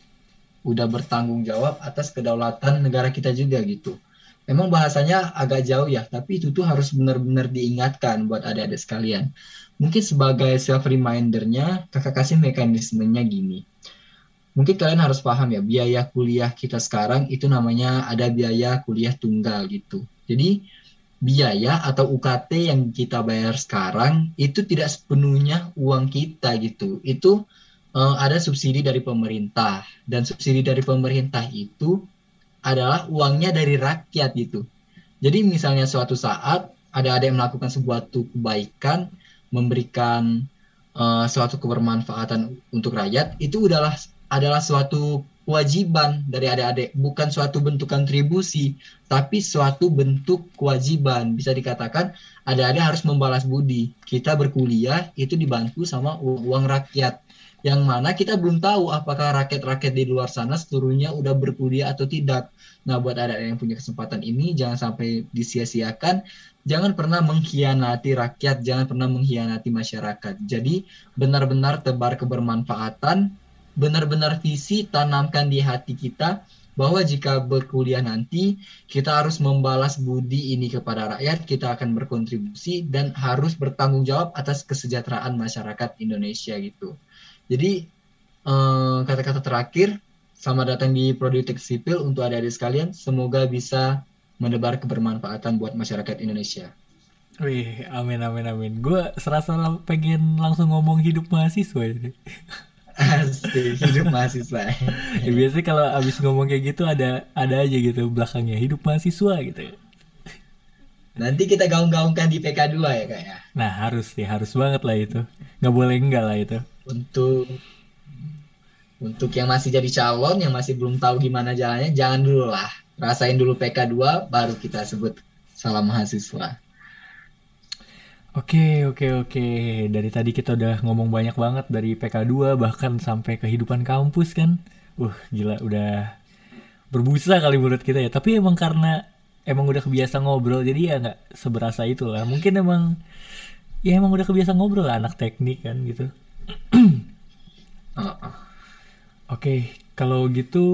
udah bertanggung jawab atas kedaulatan negara kita juga gitu. Memang bahasanya agak jauh ya, tapi itu tuh harus benar-benar diingatkan buat adik-adik sekalian. Mungkin sebagai self remindernya, kakak kasih mekanismenya gini. Mungkin kalian harus paham ya, biaya kuliah kita sekarang itu namanya ada biaya kuliah tunggal gitu. Jadi biaya atau UKT yang kita bayar sekarang itu tidak sepenuhnya uang kita gitu. Itu uh, ada subsidi dari pemerintah dan subsidi dari pemerintah itu adalah uangnya dari rakyat gitu. Jadi misalnya suatu saat ada ada yang melakukan sebuah kebaikan, memberikan uh, suatu kebermanfaatan untuk rakyat, itu adalah adalah suatu kewajiban dari adik-adik, bukan suatu bentuk kontribusi, tapi suatu bentuk kewajiban. Bisa dikatakan adik-adik harus membalas budi. Kita berkuliah itu dibantu sama uang, rakyat. Yang mana kita belum tahu apakah rakyat-rakyat di luar sana seluruhnya udah berkuliah atau tidak. Nah, buat adik-adik yang punya kesempatan ini jangan sampai disia-siakan. Jangan pernah mengkhianati rakyat, jangan pernah mengkhianati masyarakat. Jadi benar-benar tebar kebermanfaatan benar-benar visi tanamkan di hati kita bahwa jika berkuliah nanti kita harus membalas budi ini kepada rakyat, kita akan berkontribusi dan harus bertanggung jawab atas kesejahteraan masyarakat Indonesia gitu. Jadi eh, kata-kata eh, terakhir, selamat datang di Prodi Sipil untuk adik-adik sekalian, semoga bisa menebar kebermanfaatan buat masyarakat Indonesia. Wih, amin amin amin. Gue serasa pengen langsung ngomong hidup mahasiswa ini. Asik, hidup mahasiswa. ya, biasanya kalau abis ngomong kayak gitu ada ada aja gitu belakangnya hidup mahasiswa gitu. Nanti kita gaung-gaungkan di PK2 ya kak ya. Nah harus nih harus banget lah itu. Nggak boleh enggak lah itu. Untuk untuk yang masih jadi calon yang masih belum tahu gimana jalannya jangan dulu lah rasain dulu PK2 baru kita sebut salam mahasiswa. Oke, oke, oke. Dari tadi kita udah ngomong banyak banget dari PK2 bahkan sampai kehidupan kampus kan. Uh, gila udah berbusa kali menurut kita ya. Tapi emang karena emang udah kebiasa ngobrol jadi ya nggak seberasa itu lah. Mungkin emang ya emang udah kebiasa ngobrol lah anak teknik kan gitu. Oke, okay, kalau gitu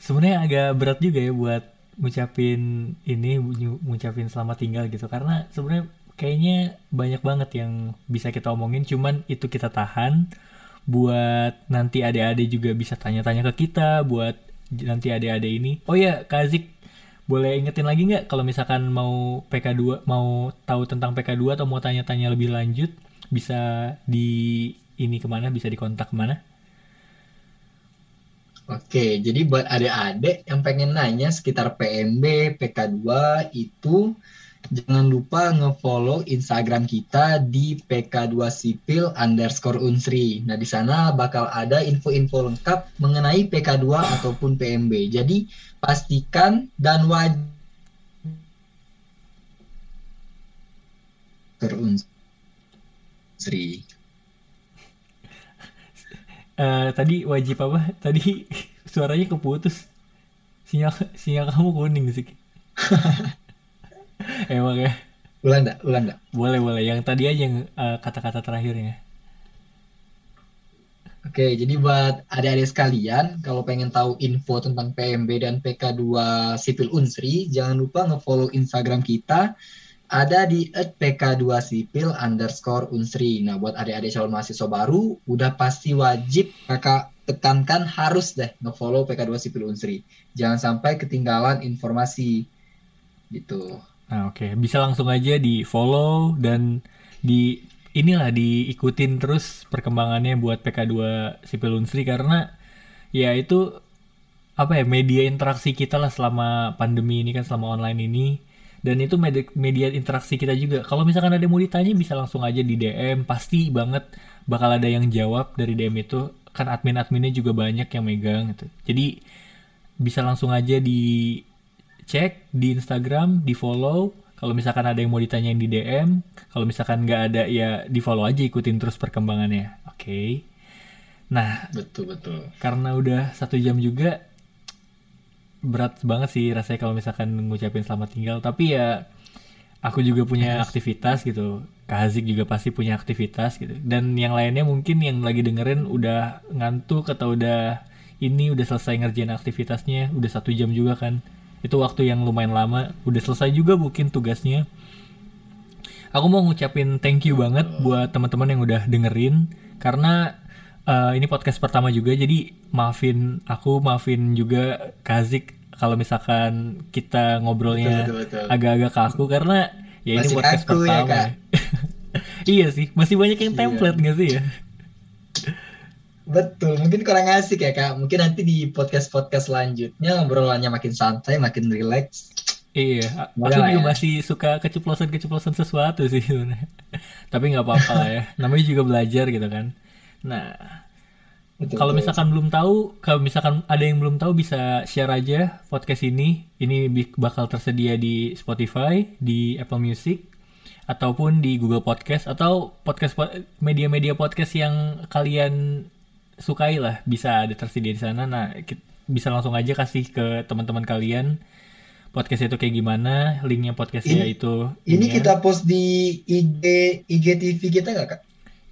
sebenarnya agak berat juga ya buat ngucapin ini ngucapin selamat tinggal gitu karena sebenarnya kayaknya banyak banget yang bisa kita omongin cuman itu kita tahan. Buat nanti adik-adik juga bisa tanya-tanya ke kita buat nanti adik-adik ini oh ya Kazik boleh ingetin lagi nggak kalau misalkan mau PK2 mau tahu tentang PK2 atau mau tanya-tanya lebih lanjut bisa di ini ke mana bisa dikontak ke mana? Oke, jadi buat adik-adik yang pengen nanya sekitar PMB, PK2 itu Jangan lupa ngefollow Instagram kita di PK2 Sipil underscore Unsri. Nah, di sana bakal ada info-info lengkap mengenai PK2 ataupun PMB. Jadi, pastikan dan wajib Unsri. Uh, tadi wajib apa? Tadi suaranya keputus. Sinyal sinyal kamu kuning sih. Emang ya. Ulang enggak? Ulang enggak? Boleh, boleh. Yang tadi aja yang uh, kata-kata terakhirnya. Oke, jadi buat adik-adik sekalian, kalau pengen tahu info tentang PMB dan PK2 Sipil Unsri, jangan lupa nge-follow Instagram kita ada di @pk2 sipil underscore unsri. Nah, buat adik-adik calon mahasiswa baru, udah pasti wajib kakak tekankan harus deh nge-follow PK2 sipil unsri. Jangan sampai ketinggalan informasi gitu. Nah, oke, okay. bisa langsung aja di follow dan di inilah diikutin terus perkembangannya buat PK2 Sipil Unsri karena ya itu apa ya media interaksi kita lah selama pandemi ini kan selama online ini. Dan itu media, media interaksi kita juga. Kalau misalkan ada yang mau ditanya bisa langsung aja di DM pasti banget bakal ada yang jawab dari DM itu. Kan admin-adminnya juga banyak yang megang gitu. Jadi bisa langsung aja di cek di Instagram, di follow. Kalau misalkan ada yang mau ditanyain di DM, kalau misalkan nggak ada ya di follow aja ikutin terus perkembangannya. Oke. Okay. Nah, betul betul. Karena udah satu jam juga berat banget sih rasanya kalau misalkan ngucapin selamat tinggal. Tapi ya aku juga punya yes. aktivitas gitu. Kak Hazik juga pasti punya aktivitas gitu. Dan yang lainnya mungkin yang lagi dengerin udah ngantuk atau udah ini udah selesai ngerjain aktivitasnya, udah satu jam juga kan itu waktu yang lumayan lama. Udah selesai juga mungkin tugasnya. Aku mau ngucapin thank you banget buat teman-teman yang udah dengerin. Karena uh, ini podcast pertama juga jadi maafin aku maafin juga Kazik kalau misalkan kita ngobrolnya agak-agak kaku karena ya masih ini podcast kaku, ya, pertama. Ya, iya sih masih banyak yang iya. template iya. gak sih ya Betul, mungkin kurang asik ya kak. Mungkin nanti di podcast-podcast selanjutnya obrolannya makin santai, makin relax. Iya, aku juga ya. masih suka keceplosan-keceplosan sesuatu sih Tapi nggak apa-apa lah ya. Namanya juga belajar gitu kan. Nah, kalau misalkan belum tahu, kalau misalkan ada yang belum tahu bisa share aja podcast ini. Ini bakal tersedia di Spotify, di Apple Music, ataupun di Google Podcast atau podcast media-media podcast yang kalian sukai lah bisa ada tersedia di sana. Nah bisa langsung aja kasih ke teman-teman kalian podcast itu kayak gimana linknya podcastnya ini, itu ini ya. kita post di IG IGTV kita nggak kak?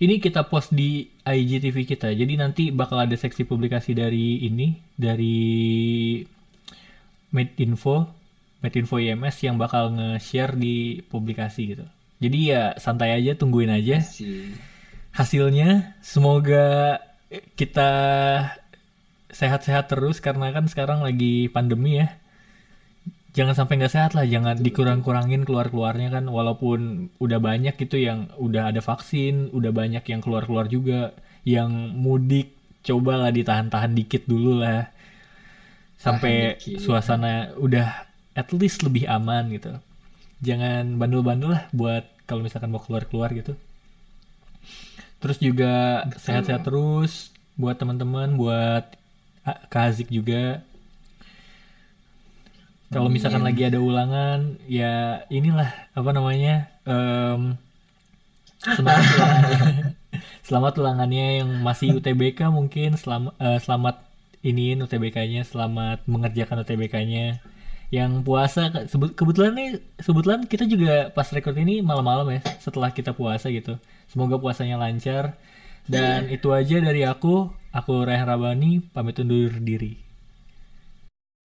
Ini kita post di IGTV kita. Jadi nanti bakal ada seksi publikasi dari ini dari Medinfo Medinfo IMS yang bakal nge-share di publikasi gitu. Jadi ya santai aja tungguin aja hasilnya. Semoga kita sehat-sehat terus karena kan sekarang lagi pandemi ya. Jangan sampai nggak sehat lah jangan dikurang-kurangin keluar-keluarnya kan. Walaupun udah banyak gitu yang udah ada vaksin udah banyak yang keluar-keluar juga yang mudik cobalah ditahan-tahan dikit dulu lah. Sampai suasana udah at least lebih aman gitu. Jangan bandel-bandel lah buat kalau misalkan mau keluar-keluar gitu Terus juga sehat-sehat terus buat teman-teman, buat Kazik juga. Kalau misalkan lagi ada ulangan, ya inilah apa namanya um, selamat ulangannya. selamat ulangannya yang masih UTBK mungkin selamat uh, selamat iniin UTBK-nya, selamat mengerjakan UTBK-nya. Yang puasa kebetulan nih kebetulan kita juga pas record ini malam-malam ya setelah kita puasa gitu. Semoga puasanya lancar. Dan itu aja dari aku. Aku Rehan Rabani, pamit undur diri.